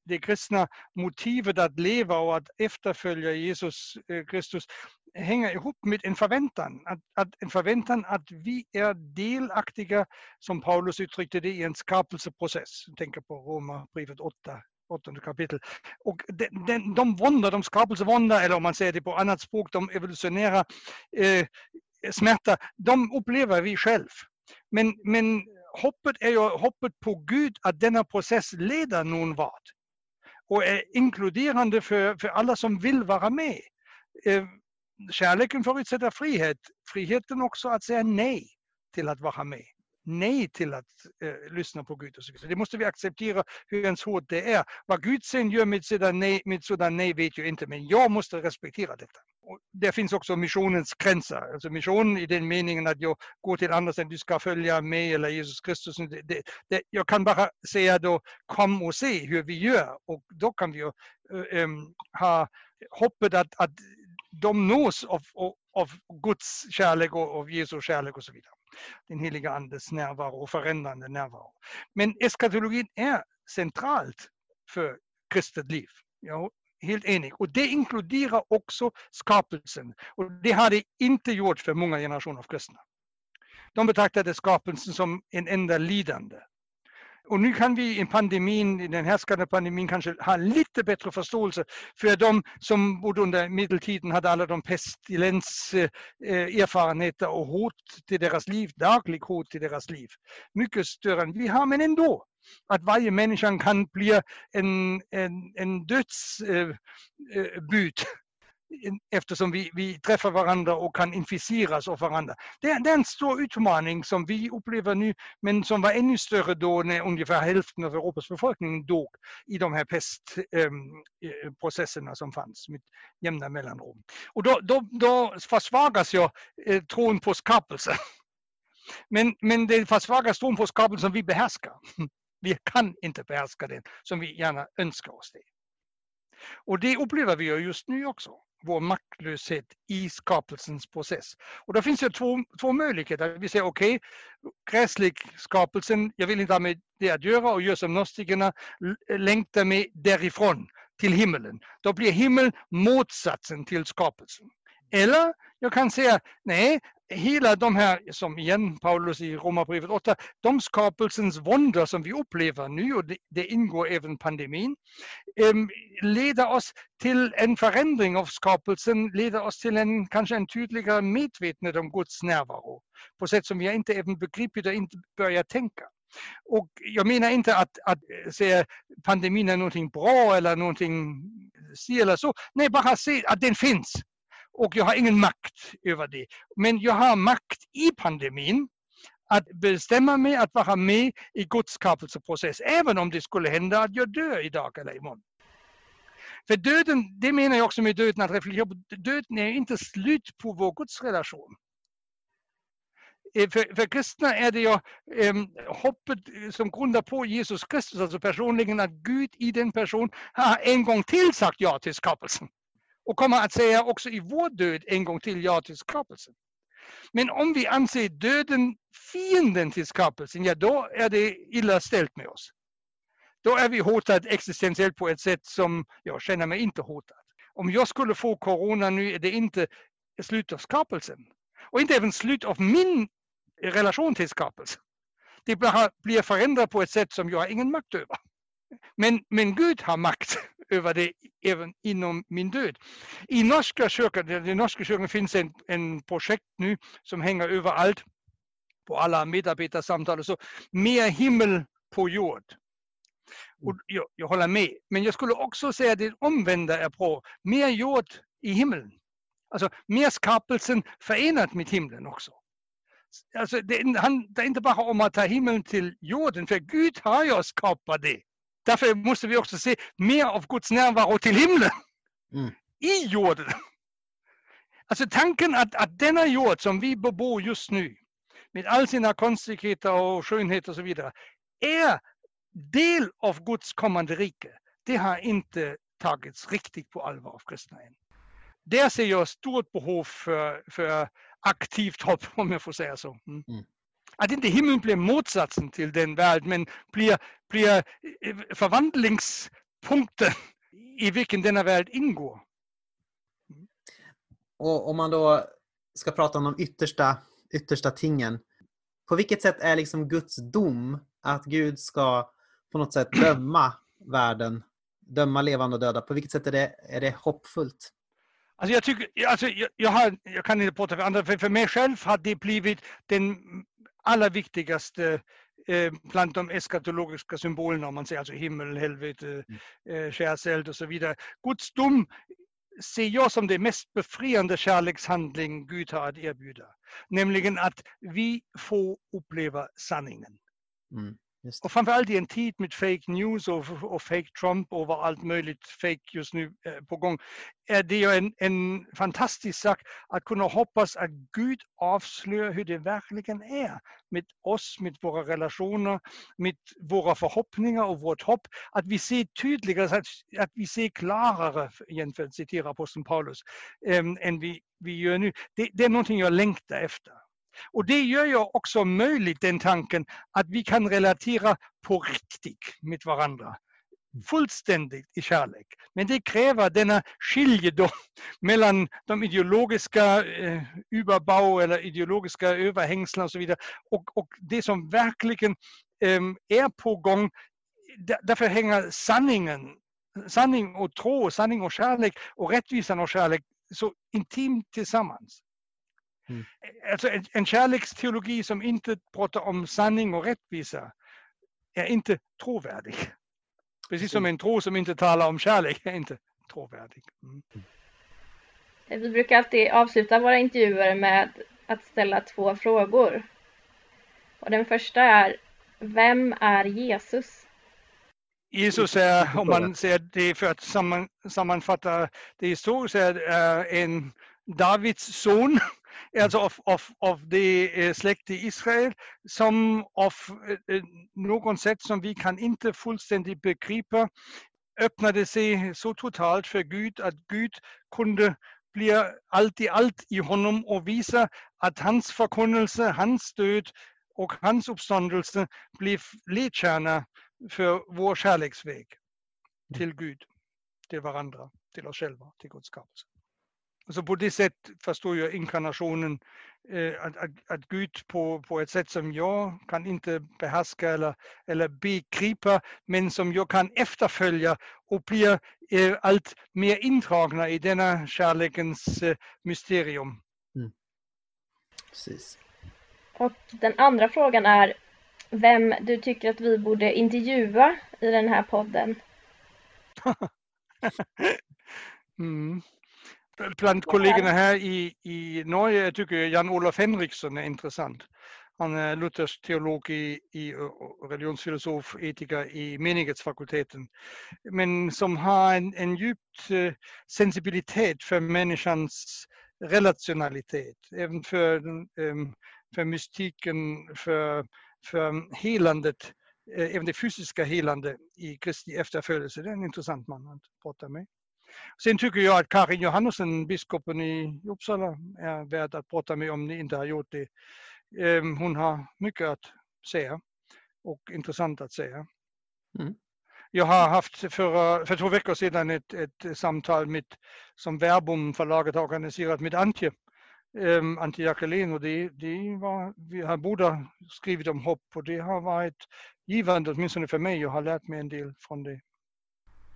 det kristna motivet att leva och att efterfölja Jesus eh, Kristus hänger ihop med en förväntan. Att, att en förväntan att vi är delaktiga, som Paulus uttryckte det, i en skapelseprocess. Jag tänker på Romarbrevet 8 åttonde kapitel. Och de, de, de wonder, de skapelsewonder, eller om man säger det på annat språk, de evolutionära eh, smärta, de upplever vi själv. Men, men hoppet är ju hoppet på Gud att denna process leder någon vart och är inkluderande för, för alla som vill vara med. Eh, kärleken förutsätter frihet, friheten också att säga nej till att vara med nej till att eh, lyssna på Gud. och så vidare. Det måste vi acceptera hur ens hårt det är. Vad Gud sen gör med sådant nej, med sådan nej vet jag inte, men jag måste respektera detta. Och det finns också missionens gränser. Alltså mission i den meningen att jag går till andra sidan, du ska följa mig eller Jesus Kristus. Det, det, det, jag kan bara säga då kom och se hur vi gör och då kan vi ju, äh, ha hoppet att, att de nås av, av, av Guds kärlek och av Jesu kärlek och så vidare den heliga Andes närvaro och förändrande närvaro. Men eskatologin är centralt för kristet liv. Ja, helt enig. Och det inkluderar också skapelsen. Och det har det inte gjort för många generationer av kristna. De betraktade skapelsen som en enda lidande. Och nu kan vi i pandemin, i den härskande pandemin kanske ha lite bättre förståelse för de som bodde under medeltiden hade alla de pestilenserfarenheter och hot till deras liv, daglig hot till deras liv. Mycket större än vi har, men ändå. Att varje människa kan bli en, en, en dödsbud eftersom vi, vi träffar varandra och kan inficeras av varandra. Det, det, är en stor utmaning som vi upplever nu, men som var ännu större då när ungefär hälften av Europas befolkning dog i de här pestprocesserna ehm, eh, som fanns med jämna mellanrum. Och då, då, då försvagas ju eh, tron på skapelse. Men, men det försvagas tron på skapelsen som vi behärskar. Vi kan inte behärska den som vi gärna önskar oss det. Och det upplever vi just nu också vår maktlöshet i skapelsens process. Och då finns det två, två möjligheter. Vi säger okej, okay, gräslig skapelsen, jag vill inte ha med det att göra och gör som gnostikerna, längtar mig därifrån till himmelen. Då blir himmel motsatsen till skapelsen. Eller jag kan säga, nej, hela de här, som igen Paulus i Romarbrevet 8, de skapelsens våndor som vi upplever nu, och det, det ingår även pandemin, ähm, leder oss till en förändring av skapelsen, leder oss till en kanske en tydligare medvetenhet om Guds närvaro, på sätt som vi inte även begripit och inte börjar tänka. Och jag menar inte att, att eh, säga pandemin är någonting bra eller någonting si eller så. Nej, bara se att den finns och jag har ingen makt över det. Men jag har makt i pandemin att bestämma mig att vara med i Guds skapelseprocess, även om det skulle hända att jag dör idag eller imorgon. För döden, det menar jag också med döden, att reflektera på döden är inte slut på vår gudsrelation. Eh, för, för kristna är det ju ehm, eh, hoppet som grundar på Jesus Kristus, alltså personligen att Gud i den person har en gång till sagt ja till skapelsen och kommer att säga också i vår död en gång till ja till skapelsen. Men om vi anser döden fienden till skapelsen, ja då är det illa ställt med oss. Då är vi hotade existentiellt på ett sätt som jag känner mig inte hotad. Om jag skulle få corona nu är det inte slut av skapelsen. Och inte även slut av min relation till skapelsen. Det blir förändrat på ett sätt som jag har ingen makt över. Men, men Gud har makt över det även inom min död. I norska kyrkan, den norska kyrkan finns en, en projekt nu som hänger överallt på alla medarbetarsamtal och så. Mer himmel på jord. Och mm. jag, jag håller med. Men jag skulle också säga att det omvända är bra. Mer jord i himlen. Alltså mer skapelsen förenat med himlen också. Alltså, det, han, det är inte bara om att ta himlen till jorden, för Gud har ju skapat det. Därför måste vi också se mer av Guds närvaro till himlen. Mm. I jorden. Alltså tanken att, att denna jord som vi bebor just nu, med all sina konstigheter och skönhet och så vidare, är del av Guds kommande rike. Det har inte tagits riktigt på allvar av kristna än. Där ser jag stort behov för, för aktivt hopp, om jag får säga så. Mm. Mm att inte himlen blir motsatsen till den värld, men blir, blir eh, förvandlingspunkten i vilken denna värld ingår. Och om man då ska prata om de yttersta, yttersta tingen. På vilket sätt är liksom Guds dom att Gud ska på något sätt döma världen döma levande och döda. På vilket sätt är det, är det hoppfullt? Alltså jag, tycker, alltså jag, jag, har, jag kan inte prata för andra, för, för mig själv har det blivit den allra viktigaste eh, bland de eskatologiska symbolerna, om man säger alltså himmel, helvete, mm. eh, skärseld och så vidare. Guds dom ser jag som det mest befriande kärlekshandling Gud har att erbjuda. Nämligen att vi får uppleva sanningen. Mm. Och framförallt i en tid med fake news och, och fake Trump och allt möjligt fake just nu eh, på gång är det ju en, en fantastisk sak att kunna hoppas att Gud avslöjar hur det verkligen är med oss, med våra relationer, med våra förhoppningar och vårt hopp. Att vi ser tydligare, att, att vi ser klarare, igen för att citera aposteln Paulus, ähm, än vi, vi gör nu. Det, det är någonting jag längtar efter. Och det gör ju också möjligt den tanken att vi kan relatera på riktigt med varandra. Fullständigt i kärlek. Men det kräver denna skiljedom mellan de ideologiska eh, überbau eller ideologiska överhängslen och så vidare och, och det som verkligen eh, är på gång. Därför hänger sanningen, sanning och tro, sanning och kärlek och rättvisan och kärlek så intimt tillsammans. Mm. Alltså en, en kärleksteologi som inte pratar om sanning och rättvisa är inte trovärdig. Precis som en tro som inte talar om kärlek är inte trovärdig. Mm. Vi brukar alltid avsluta våra intervjuer med att ställa två frågor. Och den första är, vem är Jesus? Jesus är, om man säger det för att samman, sammanfatta det historiskt, är en Davids son alltså av, av, av det eh, släkt i Israel som av eh, eh, något sätt som vi kan inte fullständigt begripa öppnade sig så totalt för Gud att Gud kunde bli allt i allt i honom och visa att hans förkunnelse, hans död och hans uppståndelse blev ledstjärna för vår kärleksväg till Gud, till varandra, till oss själva, till Guds skapelse. Alltså på det sättet förstår jag inkarnationen, eh, att, att, att, Gud på, på ett sätt som jag kan inte behärska eller, eller begripa, men som jag kan efterfölja och blir eh, allt mer intragna i denna kärlekens eh, mysterium. Mm. Precis. Och den andra frågan är vem du tycker att vi borde intervjua i den här podden? mm bland kollegorna här i, i Norge tycker jag Jan-Olof Henriksson är intressant. Han är luthersk teolog i, i religionsfilosof, etiker i menighetsfakulteten. Men som har en, en djupt eh, sensibilitet för människans relationalitet. Även för, ehm, för mystiken, för, för helandet, eh, även det fysiska helande i Kristi efterföljelse. Det är en intressant man att prata med. Sen tycker jag att Karin Johannesson, biskopen i Uppsala, är värd att prata med om ni inte har gjort det. Ehm, hon har mycket att säga och intressant att säga. Mm. Jag har haft för, för två veckor sedan ett, ett samtal med, som Verbum förlaget har organiserat med Antje, um, Antje Jackelin och det, det var, vi har båda skrivit om hopp och det har varit givande åtminstone för mig. Jag har lärt mig en del från det.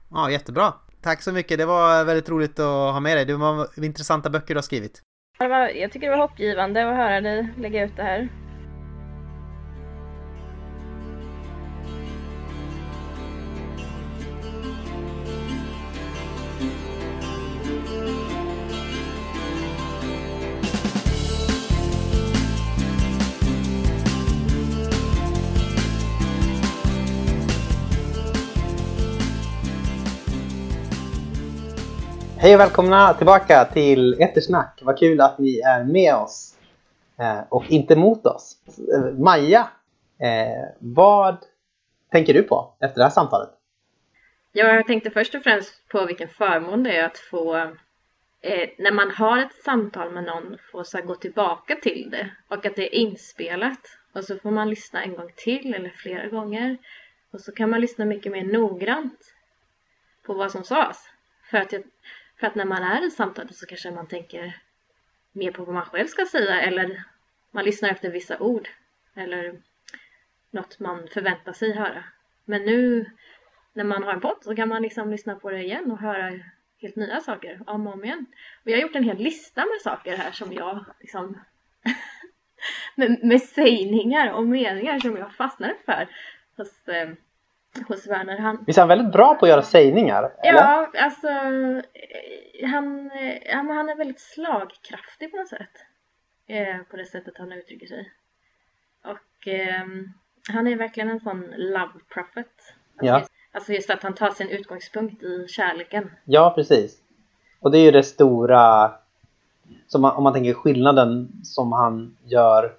Ja, jättebra. Tack så mycket. Det var väldigt roligt att ha med dig. Det var intressanta böcker du har skrivit. Jag tycker det var hoppgivande att höra dig lägga ut det här. Hej och välkomna tillbaka till Ettersnack. Vad kul att ni är med oss eh, och inte mot oss. Eh, Maja, eh, vad tänker du på efter det här samtalet? Ja, jag tänkte först och främst på vilken förmån det är att få eh, när man har ett samtal med någon få så gå tillbaka till det och att det är inspelat och så får man lyssna en gång till eller flera gånger och så kan man lyssna mycket mer noggrant på vad som sades. För att jag, för att när man är i samtalet så kanske man tänker mer på vad man själv ska säga eller man lyssnar efter vissa ord eller något man förväntar sig höra. Men nu när man har en podd så kan man liksom lyssna på det igen och höra helt nya saker om och om igen. Och jag har gjort en hel lista med saker här som jag liksom med, med sägningar och meningar som jag fastnade för Fast eh, hos Werner. Han, Visst är han väldigt bra på att göra sägningar? Eller? ja, alltså eh, han, eh, men han är väldigt slagkraftig på något sätt. Eh, på det sättet han uttrycker sig. Och ehm, han är verkligen en sån love prophet. Ja. Alltså just att han tar sin utgångspunkt i kärleken. Ja, precis. Och det är ju det stora, som man, om man tänker skillnaden som han gör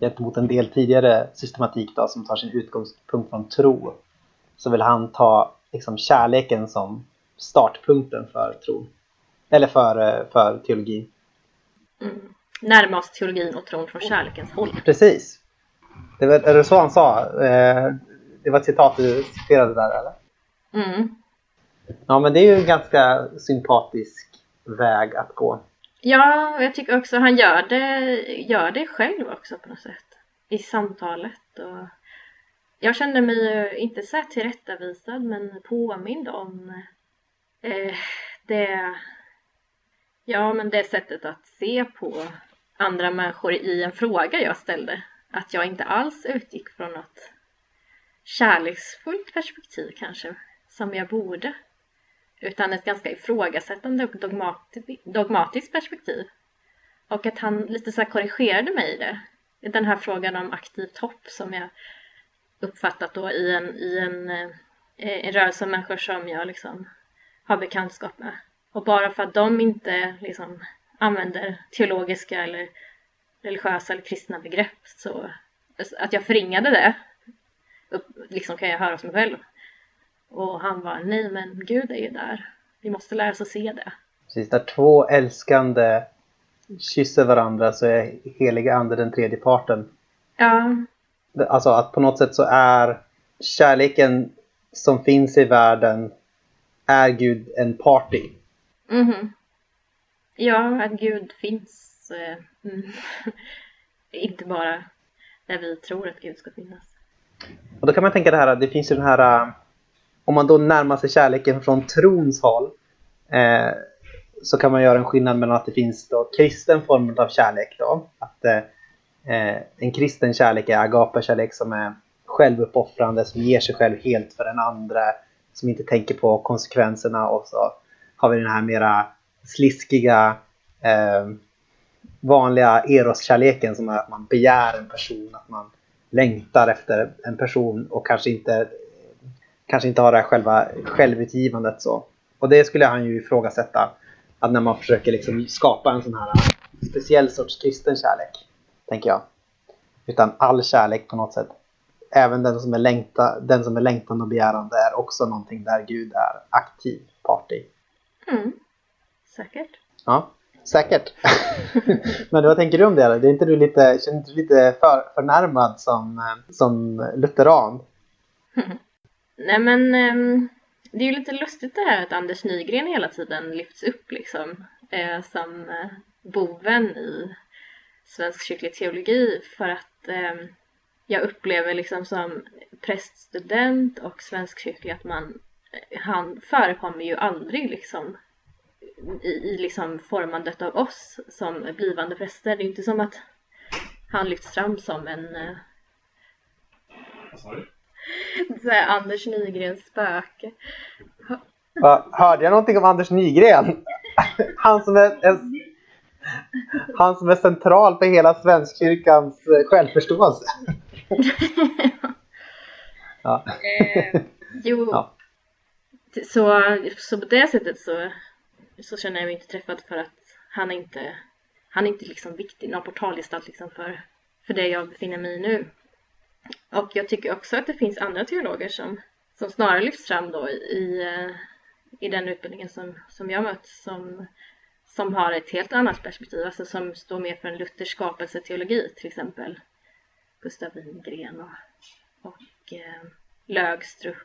gentemot en del tidigare systematik då, som tar sin utgångspunkt från tro. Så vill han ta liksom, kärleken som startpunkten för tron. Eller för, eh, för teologin. Mm. Närma oss teologin och tron från kärlekens håll. Precis. Det var, är det så han sa? Eh, det var ett citat du citerade där, eller? Mm. Ja, men det är ju en ganska sympatisk väg att gå. Ja, och jag tycker också han gör det, gör det själv också på något sätt. I samtalet och jag kände mig ju inte så här tillrättavisad men påmind om eh, det, ja men det sättet att se på andra människor i en fråga jag ställde. Att jag inte alls utgick från något kärleksfullt perspektiv kanske, som jag borde. Utan ett ganska ifrågasättande och dogmatiskt perspektiv. Och att han lite så här korrigerade mig i det. I den här frågan om aktivt hopp som jag uppfattat då i en, i en, eh, en rörelse av människor som jag liksom har bekantskap med. Och bara för att de inte liksom använder teologiska eller religiösa eller kristna begrepp så att jag förringade det upp, liksom kan jag höra hos mig själv. Och han var nej men Gud är ju där. Vi måste lära oss att se det. Precis, där två älskande kysser varandra så är heliga ande den tredje parten. Ja, Alltså att på något sätt så är kärleken som finns i världen är Gud en party. mhm. Ja, att Gud finns. eh, Mm. inte bara där vi tror att Gud ska finnas. Och då kan man tänka det här, det finns ju den här, äh, om man då närmar sig kärleken från trons håll, eh, så kan man göra en skillnad mellan att det finns då kristen form av kärlek då. Att eh, eh, Eh, en kristen kärlek är agape-kärlek som är självuppoffrande, som ger sig själv helt för den andra, som inte tänker på konsekvenserna och så har vi den här mera sliskiga eh, vanliga eros-kärleken som är att man begär en person, att man längtar efter en person och kanske inte kanske inte har det här själva självutgivandet så. Och det skulle han ju ifrågasätta. Att när man försöker liksom skapa en sån här speciell sorts kristen kärlek. Tänker jag. Utan all kärlek på något sätt. Även den som är, längta, den som är längtande och begärande är också någonting där Gud är aktiv part i. Mm. Säkert. Ja, säkert. Men vad tänker du om det? Det är inte du lite, känner inte du lite för, förnärmad som, eh, som lutheran? Nej men ehm, det är ju lite lustigt det här att Anders Nygren hela tiden lyfts upp liksom eh, som eh, boven i svensk kyrklig teologi för att ehm, jag upplever liksom som präststudent och svenskkyrklig att man han förekommer ju aldrig liksom i, i liksom formandet av oss som blivande präster. Det är inte som att han lyfts fram som en eh, så här Anders Nygrens spöke. Hörde jag någonting om Anders Nygren? Han som är, en, han som är central för hela svenskkyrkans eh, självförståelse. Ja. Eh, jo, Ja. så, så på det sättet så, så känner jag mig inte träffad för att han är inte, han är inte liksom viktig, någon portalgestalt liksom för, för det jag befinner mig i nu. Och jag tycker också att det finns andra teologer som, som snarare lyfts fram då i, eh, i den utbildningen som, som jag mött som, som har ett helt annat perspektiv, alltså som står mer för en luthersk skapelseteologi till exempel. Gustav Wingren och, och eh, Lögstrup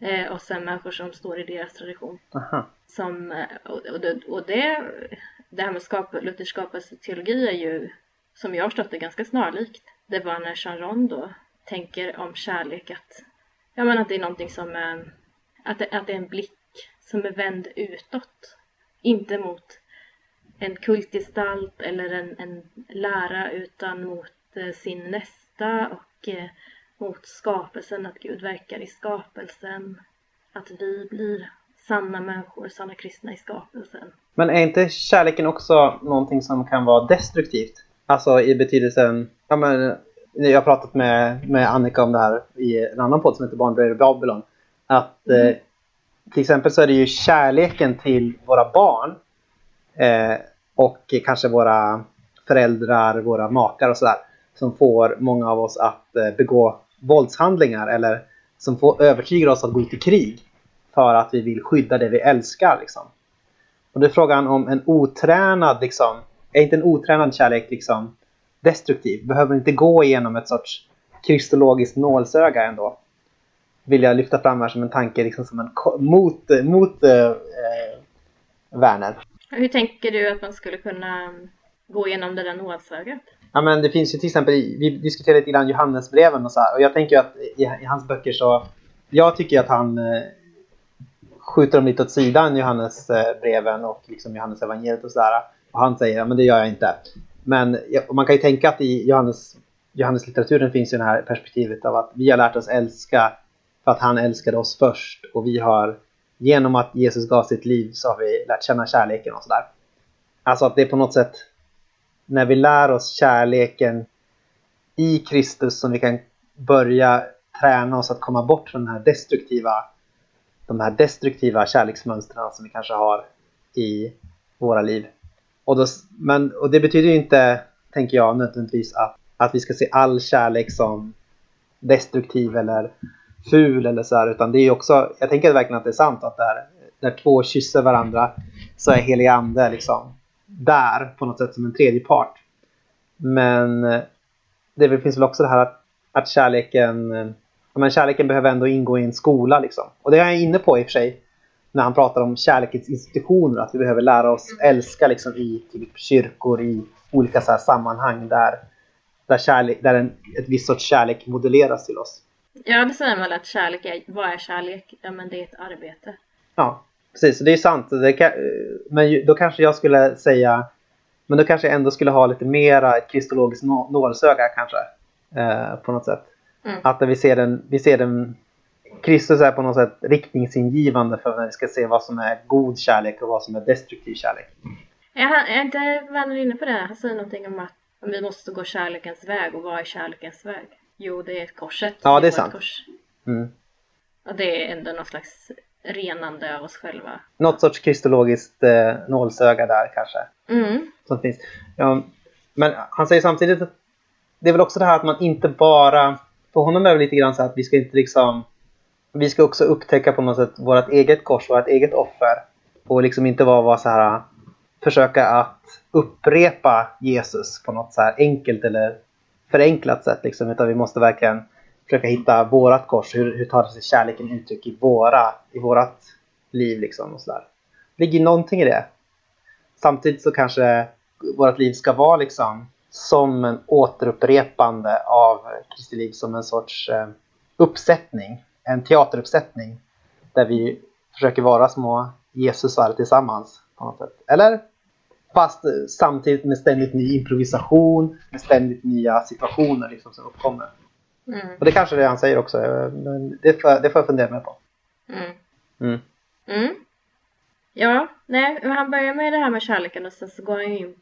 eh, och sen människor som står i deras tradition. Aha. Som, eh, och, och, det, och det, det här med skap, Luthers skapelseteologi är ju, som jag har förstått det, ganska snarlikt. Det var när Jean Ron då tänker om kärlek att ja men att det är någonting som är, att det, att det är en blick som är vänd utåt. Inte mot en kultgestalt eller en, en lära utan mot eh, sin nästa och eh, mot skapelsen, att Gud verkar i skapelsen. Att vi blir sanna människor, sanna kristna i skapelsen. Men är inte kärleken också någonting som kan vara destruktivt? Alltså i betydelsen, ja men jag har pratat med, med Annika om det här i en annan podd som heter Barnböjer i Babylon. Att mm. eh, till exempel så är det ju kärleken till våra barn eh, och kanske våra föräldrar, våra makar och sådär som får många av oss att eh, begå våldshandlingar eller som får övertyga oss att gå ut i krig för att vi vill skydda det vi älskar. Liksom. Och då är frågan om en otränad, liksom, är inte en otränad kärlek liksom destruktiv? Behöver inte gå igenom ett sorts kristologiskt nålsöga ändå? Vill jag lyfta fram här som en tanke liksom som en mot, mot eh, Werner. Hur tänker du att man skulle kunna gå igenom det där nålsögat? Ja men det finns ju till exempel, vi diskuterade lite grann Johannesbreven och så här, och jag tänker att i, i, hans böcker så, jag tycker att han eh, skjuter dem lite åt sidan, Johannesbreven och liksom Johannes evangeliet och sådär. Och han säger, ja men det gör jag inte. Men man kan ju tänka att i Johannes, Johannes-litteraturen finns ju det här perspektivet av att vi har lärt oss älska för att han älskade oss först och vi har genom att Jesus gav sitt liv så har vi lärt känna kärleken och sådär. Alltså att det är på något sätt när vi lär oss kärleken i Kristus som vi kan börja träna oss att komma bort från den här destruktiva de här destruktiva kärleksmönstren som vi kanske har i våra liv. Och, då, men, och det betyder ju inte, tänker jag, nödvändigtvis att, att vi ska se all kärlek som destruktiv eller ful eller så här, utan det är också, jag tänker verkligen att det är sant att där, när två kysser varandra så är helig ande liksom där på något sätt som en tredje part. Men det finns väl också det här att, att kärleken men kärleken behöver ändå ingå i en skola liksom. Och det är jag inne på i och för sig när han pratar om kärlekens institutioner, att vi behöver lära oss älska liksom i typ kyrkor, i olika så sammanhang där, där, kärlek, där en, ett visst sorts kärlek modelleras till oss. Ja, det säger väl att kärlek är, vad är kärlek? Ja, men det är ett arbete. Ja, precis. Det är sant. Det kan, men då kanske jag skulle säga, men då kanske jag ändå skulle ha lite mera ett kristologiskt nålsöga kanske. Eh, på något sätt. Mm. Att vi ser, den, vi ser den Kristus är på något sätt riktningsingivande för när vi ska se vad som är god kärlek och vad som är destruktiv kärlek. Är, är inte Werner inne på det? Han säger någonting om att vi måste gå kärlekens väg och vad är kärlekens väg? Jo, det är korset. Ja, det är sant. Mm. Och det är ändå något slags renande av oss själva. Något sorts kristologiskt eh, nålsöga där kanske. Mm. Som finns. Ja, men han säger samtidigt att det är väl också det här att man inte bara för honom är det lite grann så att vi ska inte liksom vi ska också upptäcka på något sätt vårt eget kors, vårt eget offer. Och liksom inte vara, vara så här försöka att upprepa Jesus på något så här enkelt eller förenklat sätt liksom. Utan vi måste verkligen försöka hitta vårat kors. Hur, hur tar sig kärleken uttryck i våra, i vårat liv liksom och sådär. Det ligger någonting i det. Samtidigt så kanske vårt liv ska vara liksom som en återupprepande av Kristi liv som en sorts eh, uppsättning, en teateruppsättning där vi försöker vara små Jesusar tillsammans på något sätt. Eller? Fast samtidigt med ständigt ny improvisation, med ständigt nya situationer liksom som uppkommer. Mm. Och det kanske är det han säger också, men det får, det får jag fundera mer på. Mm. Mm. mm. Ja, nej, han börjar med det här med kärleken och sen så går han in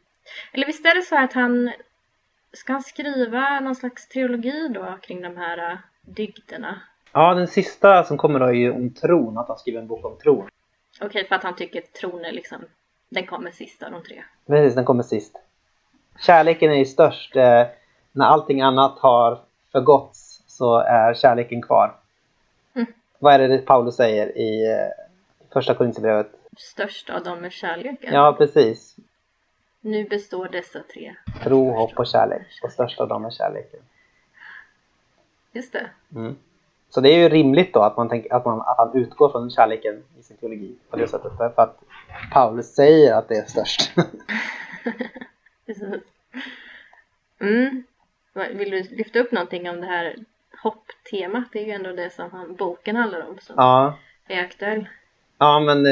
eller visst är det så att han ska han skriva någon slags teologi då kring de här äh, dygderna? Ja, den sista som kommer då är ju om tron, att han skriver en bok om tron. Okej, för att han tycker att tron är liksom, den kommer sist av de tre. Precis, den kommer sist. Kärleken är ju störst. Eh, när allting annat har förgåtts så är kärleken kvar. Mm. Vad är det Paulus säger i eh, första Korinthierbrevet? Störst av dem är kärleken. Ja, precis. Nu består dessa tre. Tro, hopp och kärlek. Och störst av dem är kärleken. Just det. Mm. Så det är ju rimligt då att man, tänker, att, man, att han utgår från kärleken i sin teologi på det sättet. För att Paulus säger att det är störst. mm. Vill du lyfta upp någonting om det här hopptemat. Det är ju ändå det som han, boken handlar om som Ja, är aktuell. ja men eh,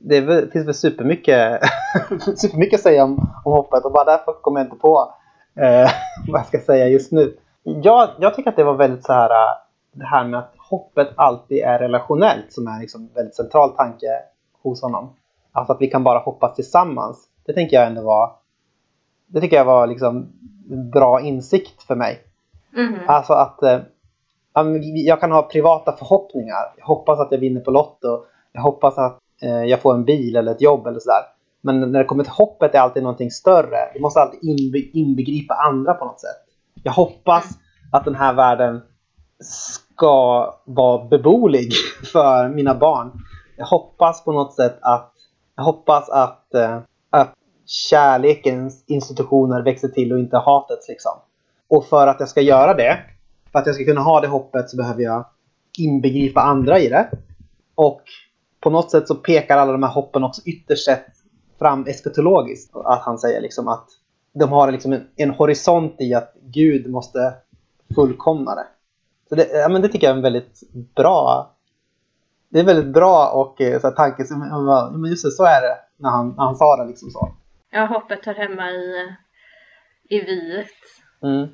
det väl, finns väl supermycket, supermycket att säga om, om hoppet och bara därför kommer jag inte på eh, vad jag ska säga just nu. Jag, jag tycker att det var väldigt så här eh, det här med att hoppet alltid är relationellt som är liksom en väldigt central tanke hos honom. Alltså att vi kan bara hoppas tillsammans. Det tänker jag ändå var det tycker jag var liksom bra insikt för mig. Mhm. Alltså att eh, jag kan ha privata förhoppningar. Jag hoppas att jag vinner på Lotto. Jag hoppas att eh, jag får en bil eller ett jobb eller sådär. Men när det kommer till hoppet är alltid någonting större. Det måste alltid inbe inbegripa andra på något sätt. Jag hoppas att den här världen ska vara beboelig för mina barn. Jag hoppas på något sätt att jag hoppas att, eh, att kärlekens institutioner växer till och inte hatets liksom. Och för att jag ska göra det, för att jag ska kunna ha det hoppet så behöver jag inbegripa andra i det. Och på något sätt så pekar alla de här hoppen också ytterst sett fram eskatologiskt. Att han säger liksom att de har liksom en, en horisont i att Gud måste fullkomna det. Så det, ja, men det tycker jag är en väldigt bra det är väldigt bra och eh, så här, tanke. men, just det, så är det när han, när han sa det liksom så. Ja, hoppet hör hemma i, i viet. Mm.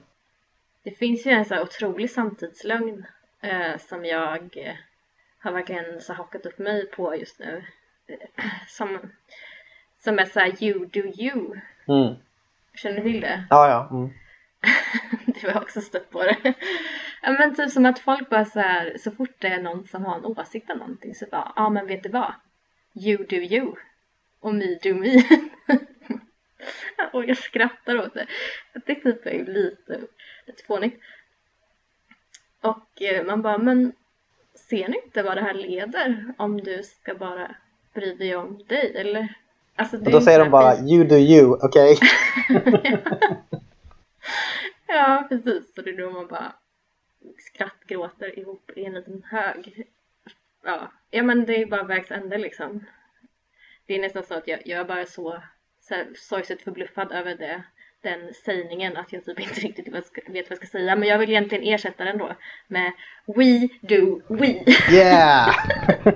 Det finns ju en så här otrolig samtidslögn eh, som jag eh, har verkligen så hakat upp mig på just nu. Som, som är så här you do you. Mm. Känner du till det? Ja, ja. Mm. Du har också stött på det. Ja men typ som att folk bara så här, så fort det är någon som har en åsikt om någonting så bara, ja ah, men vet du vad? You do you. Och me do me. och jag skrattar åt det. Det typ är lite, lite fånigt. Och eh, man bara, men ser ni inte vad det här leder om du ska bara bry dig om dig eller? Alltså, det Och då säger de bara you do you, okej? Ja, precis. Så det är då man bara skrattgråter ihop i en liten hög. Ja, ja men det är bara vägs ände liksom. Det är nästan så att jag, jag är bara så, så här, sorgset förbluffad över det, den sägningen att jag typ inte riktigt vet, vad jag ska säga. Men jag vill egentligen ersätta den då med We do we. Yeah!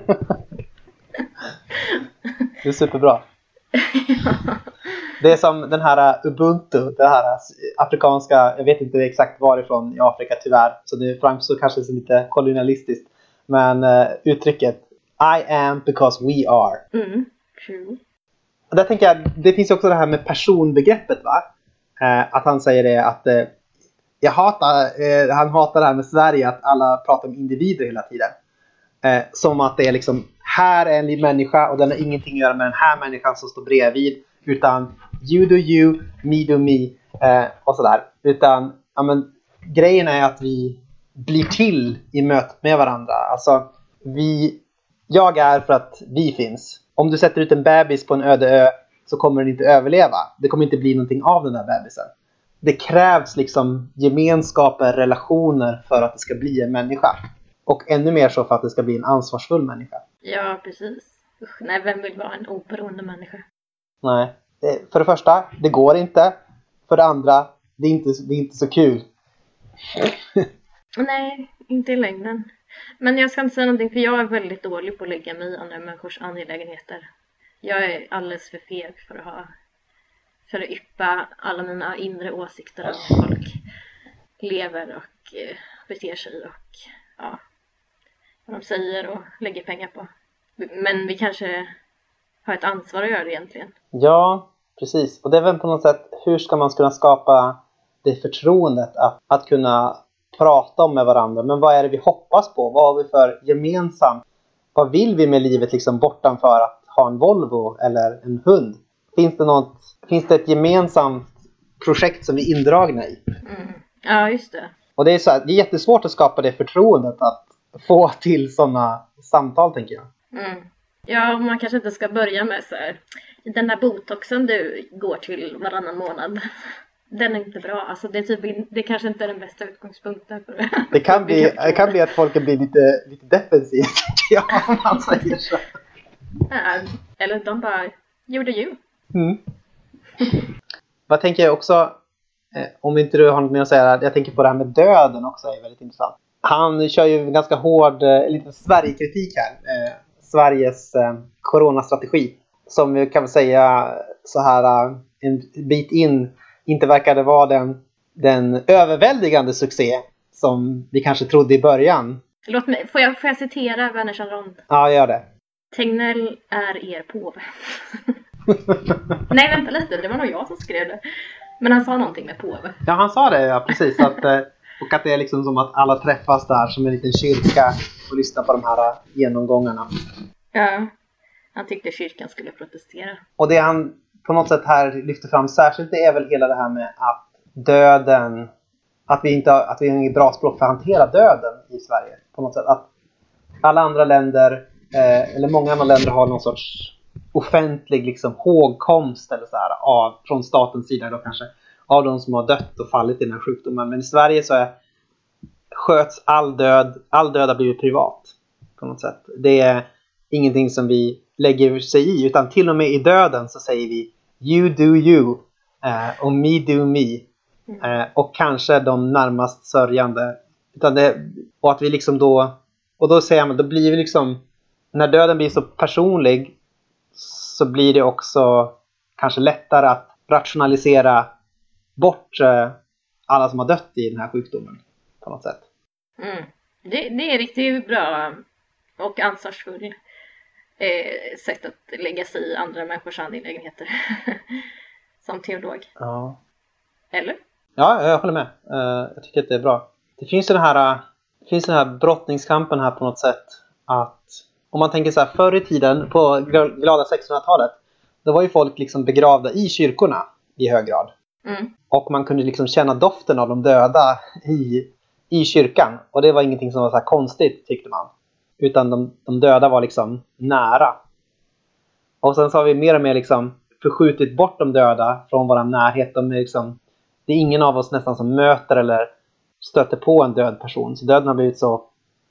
det är superbra. Det är som den här uh, Ubuntu, det här uh, afrikanska, jag vet inte exakt varifrån i Afrika tyvärr, så det framstår kanske som lite kolonialistiskt. Men uh, uttrycket I am because we are. Mm, true. Och där tänker jag, det finns ju också det här med personbegreppet va? Eh, att han säger det att eh, jag hatar, eh, han hatar det här med Sverige att alla pratar om individer hela tiden. Eh, som att det är liksom, här är en människa och den har ingenting att göra med den här människan som står bredvid. Utan you do you, me do me eh, och sådär. Utan, ja men grejen är att vi blir till i mötet med varandra. Alltså, vi, jag är för att vi finns. Om du sätter ut en bebis på en öde ö så kommer den inte överleva. Det kommer inte bli någonting av den där bebisen. Det krävs liksom gemenskaper, relationer för att det ska bli en människa. Och ännu mer så för att det ska bli en ansvarsfull människa. Ja, precis. Usch, nej, vem vill vara en oberoende människa? Nej. Det, för det första, det går inte. För det andra, det är inte, det är inte så kul. Nej, inte i längden. Men jag ska inte säga någonting för jag är väldigt dålig på att lägga mig i andra människors angelägenheter. Jag är alldeles för feg för att ha för att yppa alla mina inre åsikter om hur folk lever och eh, beter sig och ja, vad de säger och lägger pengar på. Men vi kanske har ett ansvar att göra det egentligen. Ja, precis. Och det är väl på något sätt, hur ska man kunna skapa det förtroendet att, att kunna prata om med varandra. Men vad är det vi hoppas på? Vad har vi för gemensamt? Vad vill vi med livet liksom bortanför att ha en Volvo eller en hund? Finns det, något, finns det ett gemensamt projekt som vi är indragna i? Mm. Ja, just det. Och det är, så här, det är jättesvårt att skapa det förtroendet att få till sådana samtal tänker jag. Mm. Ja, man kanske inte ska börja med så här. Den där botoxen du går till varannan månad. Den är inte bra. Alltså det, är typ, det kanske inte är den bästa utgångspunkten för Det kan bli, det kan bli att folk blir lite, lite defensiva tycker jag om man säger så. Ja, Eller de bara, gjorde ju. Mm. Vad tänker jag också, eh, om inte du har något mer att säga, jag tänker på det här med döden också är väldigt intressant. han kör ju ganska hård, eh, lite Sverigekritik här. Sveriges eh, coronastrategi. Som vi kan säga så här eh, en bit in inte verkade vara den, den överväldigande succé som vi kanske trodde i början. Låt mig, får, jag, får jag citera Wernersson Rond? Ja, gör det. Tegnell är er påve. Nej, vänta lite. Det var nog jag som skrev det. Men han sa någonting med påve. Ja, han sa det, ja precis. Att, eh, och att det är liksom som att alla träffas där som en liten kyrka och lyssnar på de här eh, genomgångarna. Ja. Han tyckte kyrkan skulle protestera. Och det han på något sätt här lyfter fram särskilt det är väl hela det här med att döden, att vi inte har, att vi har inget bra språk för att hantera döden i Sverige. På något sätt. Att alla andra länder, eh, eller många andra länder har någon sorts offentlig liksom, hågkomst eller så här, av, från statens sida då kanske av de som har dött och fallit i den här sjukdomen. Men i Sverige så är, sköts all död, all död har blivit privat på något sätt. Det är ingenting som vi lägger sig i utan till och med i döden så säger vi You do you eh, och me do me eh, och kanske de närmast sörjande. Utan det, och att vi liksom då och då säger man, då blir vi liksom när döden blir så personlig så blir det också kanske lättare att rationalisera bort eh, alla som har dött i den här sjukdomen på något sätt. Mm. Det, det är riktigt bra och ansvarsfull eh, sätt att lägga sig i andra människors angelägenheter. Som teolog. Ja. Eller? Ja, jag håller med. Eh, jag tycker att det är bra. Det finns den här, eh, finns den här brottningskampen här på något sätt. Att om man tänker så här förr i tiden på glada 1600-talet. Då var ju folk liksom begravda i kyrkorna i hög grad. Mm. Och man kunde liksom känna doften av de döda i, i kyrkan. Och det var ingenting som var så här konstigt tyckte man. Utan de, de döda var liksom nära. Och sen så har vi mer och mer liksom förskjutit bort de döda från vår närhet. De är liksom, det är ingen av oss nästan som möter eller stöter på en död person. Så döden har blivit så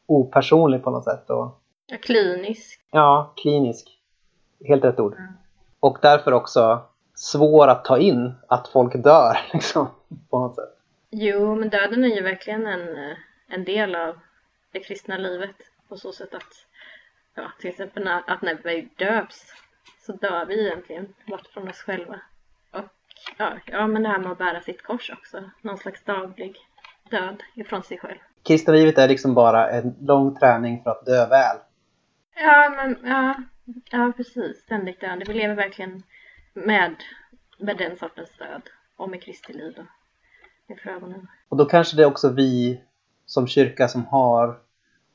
opersonlig på något sätt. Och, Ja, klinisk. ja, klinisk. Helt rätt ord. Mm. Och därför också svår att ta in att folk dör liksom, på något sätt. Jo, men döden är ju verkligen en, eh, en del av det kristna livet. På så sätt att, ja, till exempel när, att när vi döps så dör vi egentligen bort från oss själva. Och ja, ja, men det här med att bära sitt kors också. Någon slags daglig död ifrån sig själv. Kristna livet är liksom bara en lång träning för att dö väl. Ja, men ja, ja precis. Ständigt döende. Vi lever verkligen med, med den sortens stöd Och med Kristi liv då. Inför ögonen. Och då kanske det är också vi som kyrka som har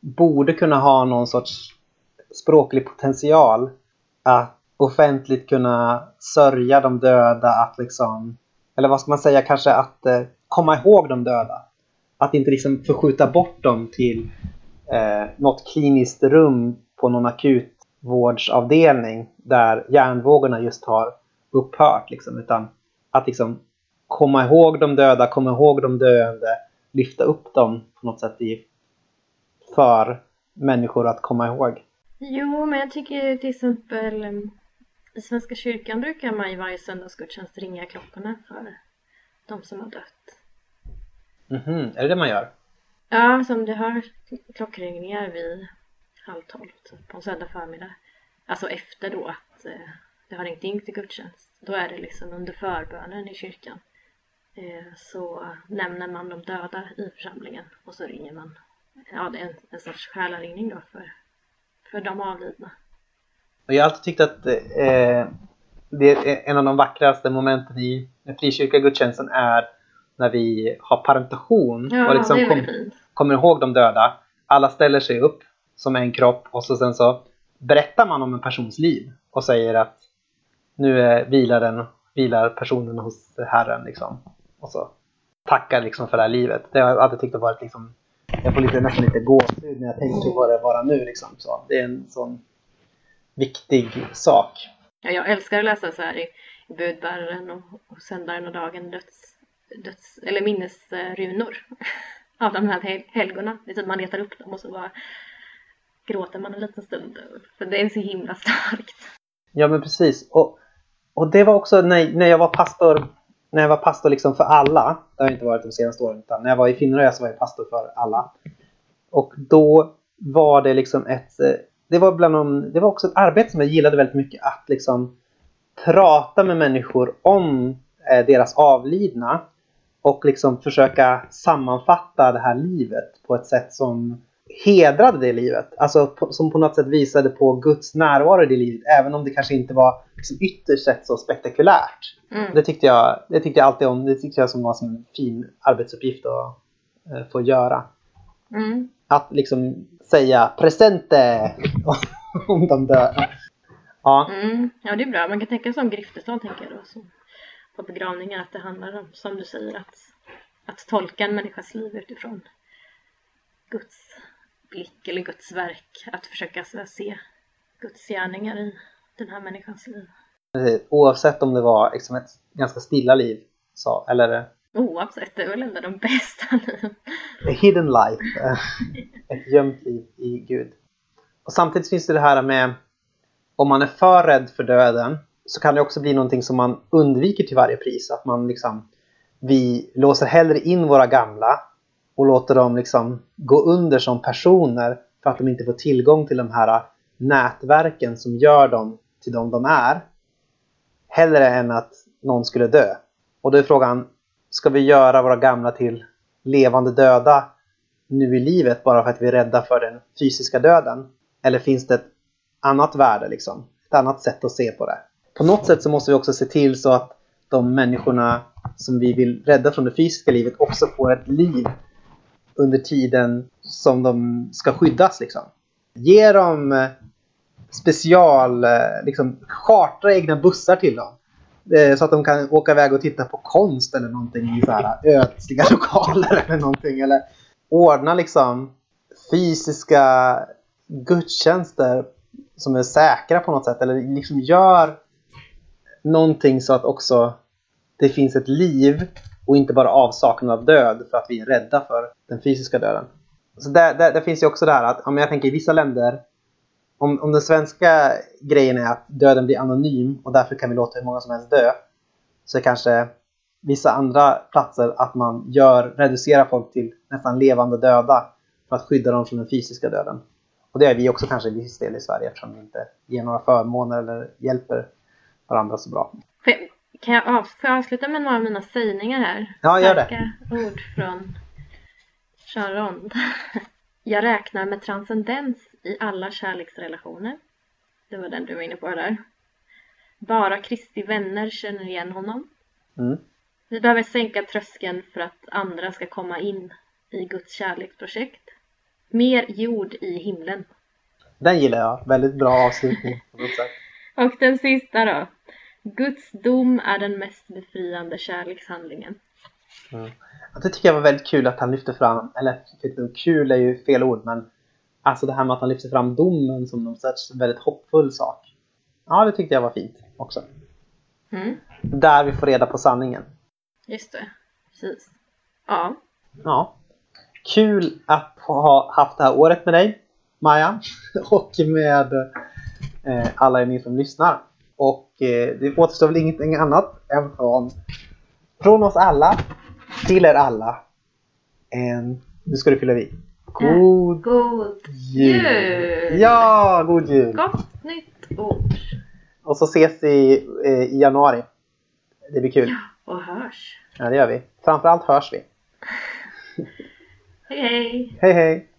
borde kunna ha någon sorts språklig potential att offentligt kunna sörja de döda, att liksom eller vad ska man säga, kanske att eh, komma ihåg de döda. Att inte liksom förskjuta bort dem till eh, något kliniskt rum på någon akutvårdsavdelning där hjärnvågorna just har upphört. Liksom, utan att liksom komma ihåg de döda, komma ihåg de döende, lyfta upp dem på något sätt i, för människor att komma ihåg. Jo, men jag tycker till exempel em, i Svenska kyrkan brukar man i varje söndagsgudstjänst ringa klockorna för de som har dött. Mhm, är det det man gör? Ja, som du hör klockringningar vid halv tolv typ, på en söndag förmiddag. Alltså efter då att eh, det har ringt in till gudstjänst. Då är det liksom under förbönen i kyrkan. Eh, så nämner man de döda i församlingen och så ringer man. Ja, det är en, en sorts själaringning då för, för de avlidna. Och jag har alltid tyckt att eh, det är en av de vackraste momenten i den frikyrkliga gudstjänsten är när vi har parentation Ja, och liksom kom, kommer ihåg de döda. Alla ställer sig upp som en kropp och så sen så berättar man om en persons liv och säger att nu är, vilar, den, vilar personen hos Herren liksom. Och så tackar liksom för det här livet. Det har jag alltid tyckt har varit liksom jag får lite, nästan lite gåshud när jag tänker på det bara nu liksom. Så det är en sån viktig sak. Ja, jag älskar att läsa så här i i budbäraren och, och sändaren och dagen döds, döds eller minnesrunor av de här hel- helgona. Det är typ man letar upp dem och så bara gråter man en liten stund. För det är så himla starkt. Ja men precis. Och, och det var också när, när jag var pastor när jag var pastor liksom för alla, det har jag inte varit de senaste åren, utan när jag var i Finnröja så var jag pastor för alla. Och då var det liksom ett... Eh, det var, bland de, det var också ett arbete som jag gillade väldigt mycket. Att liksom prata med människor om eh, deras avlidna. Och liksom försöka sammanfatta det här livet på ett sätt som hedrade det livet. Alltså på, som på något sätt visade på Guds närvaro i det livet. Även om det kanske inte var liksom, ytterst sett så spektakulärt. Mm. Det tyckte jag, det tyckte jag alltid om. Det tyckte jag som var som en fin arbetsuppgift att eh, få göra. Mm. Att liksom säga presente om de dör. Ja, Mm. Ja, det är bra. Man kan tänka som griftestad, tänker jag då. Som på begravningar, att det handlar om, som du säger, att, att tolka en människas liv utifrån Guds blick eller Guds verk. Att försöka så se Guds gärningar i den här människans liv. precis. oavsett om det var liksom ett ganska stilla liv. Så, eller Oavsett, det är väl ändå de bästa liv. hidden life. eh, Ett gömt liv i Gud. Och samtidigt finns det det här med om man är för rädd för döden så kan det också bli någonting som man undviker till varje pris. Att man liksom vi låser hellre in våra gamla och låter dem liksom gå under som personer för att de inte får tillgång till de här nätverken som gör dem till de de är. Hellre än att någon skulle dö. Och då är frågan, ska vi göra våra gamla till levande döda nu i livet bara för att vi är rädda för den fysiska döden? Eller finns det ett annat värde liksom? Ett annat sätt att se på det. På något sätt så måste vi också se till så att de människorna som vi vill rädda från det fysiska livet också får ett liv under tiden som de ska skyddas liksom. Ge dem eh, special, eh, liksom chartra egna bussar till dem. Eh, så att de kan åka iväg och titta på konst eller någonting i så här ödsliga lokaler eller någonting. Eller ordna liksom fysiska gudstjänster som är säkra på något sätt. Eller liksom gör någonting så att också det finns ett liv och inte bara avsaknad av död för att vi är rädda för den fysiska döden. Så där, där, där finns ju också det här att om jag tänker i vissa länder om, om den svenska grejen är att döden blir anonym och därför kan vi låta hur många som helst dö så är kanske vissa andra platser att man gör, reducerar folk till nästan levande döda för att skydda dem från den fysiska döden. Och det är vi också kanske i viss del i Sverige eftersom vi inte ger några förmåner eller hjälper varandra så bra. Kan jag, av, jag avsluta med några av mina sägningar här? Ja, gör det. Starka ord från Jean Rond. Jag räknar med transcendens i alla kärleksrelationer. Det var den du var inne på där. Bara Kristi vänner känner igen honom. Mm. Vi behöver sänka tröskeln för att andra ska komma in i Guds kärleksprojekt. Mer jord i himlen. Den gillar jag. Väldigt bra avslutning. Och den sista då. Guds dom är den mest befriande kärlekshandlingen. Ja, Det tycker jag var väldigt kul att han lyfte fram, eller kul är ju fel ord, men alltså det här med att han lyfte fram domen som någon sorts väldigt hoppfull sak. Ja, det tyckte jag var fint också. Mm, Där vi får reda på sanningen. just det. Precis. Ja. Ja. Kul att ha haft det här året med dig, Maja, och med eh, alla er ni som lyssnar. Och eh, det återstår väl ingenting annat än från, från oss alla till er alla. En, nu ska du fylla vid. God God jul! jul! Ja, god jul! Gott nytt år! Och så ses vi eh, i januari. Det blir kul. Och hörs! Ja, det gör vi. Framförallt hörs vi. Hej hej! Hej hej!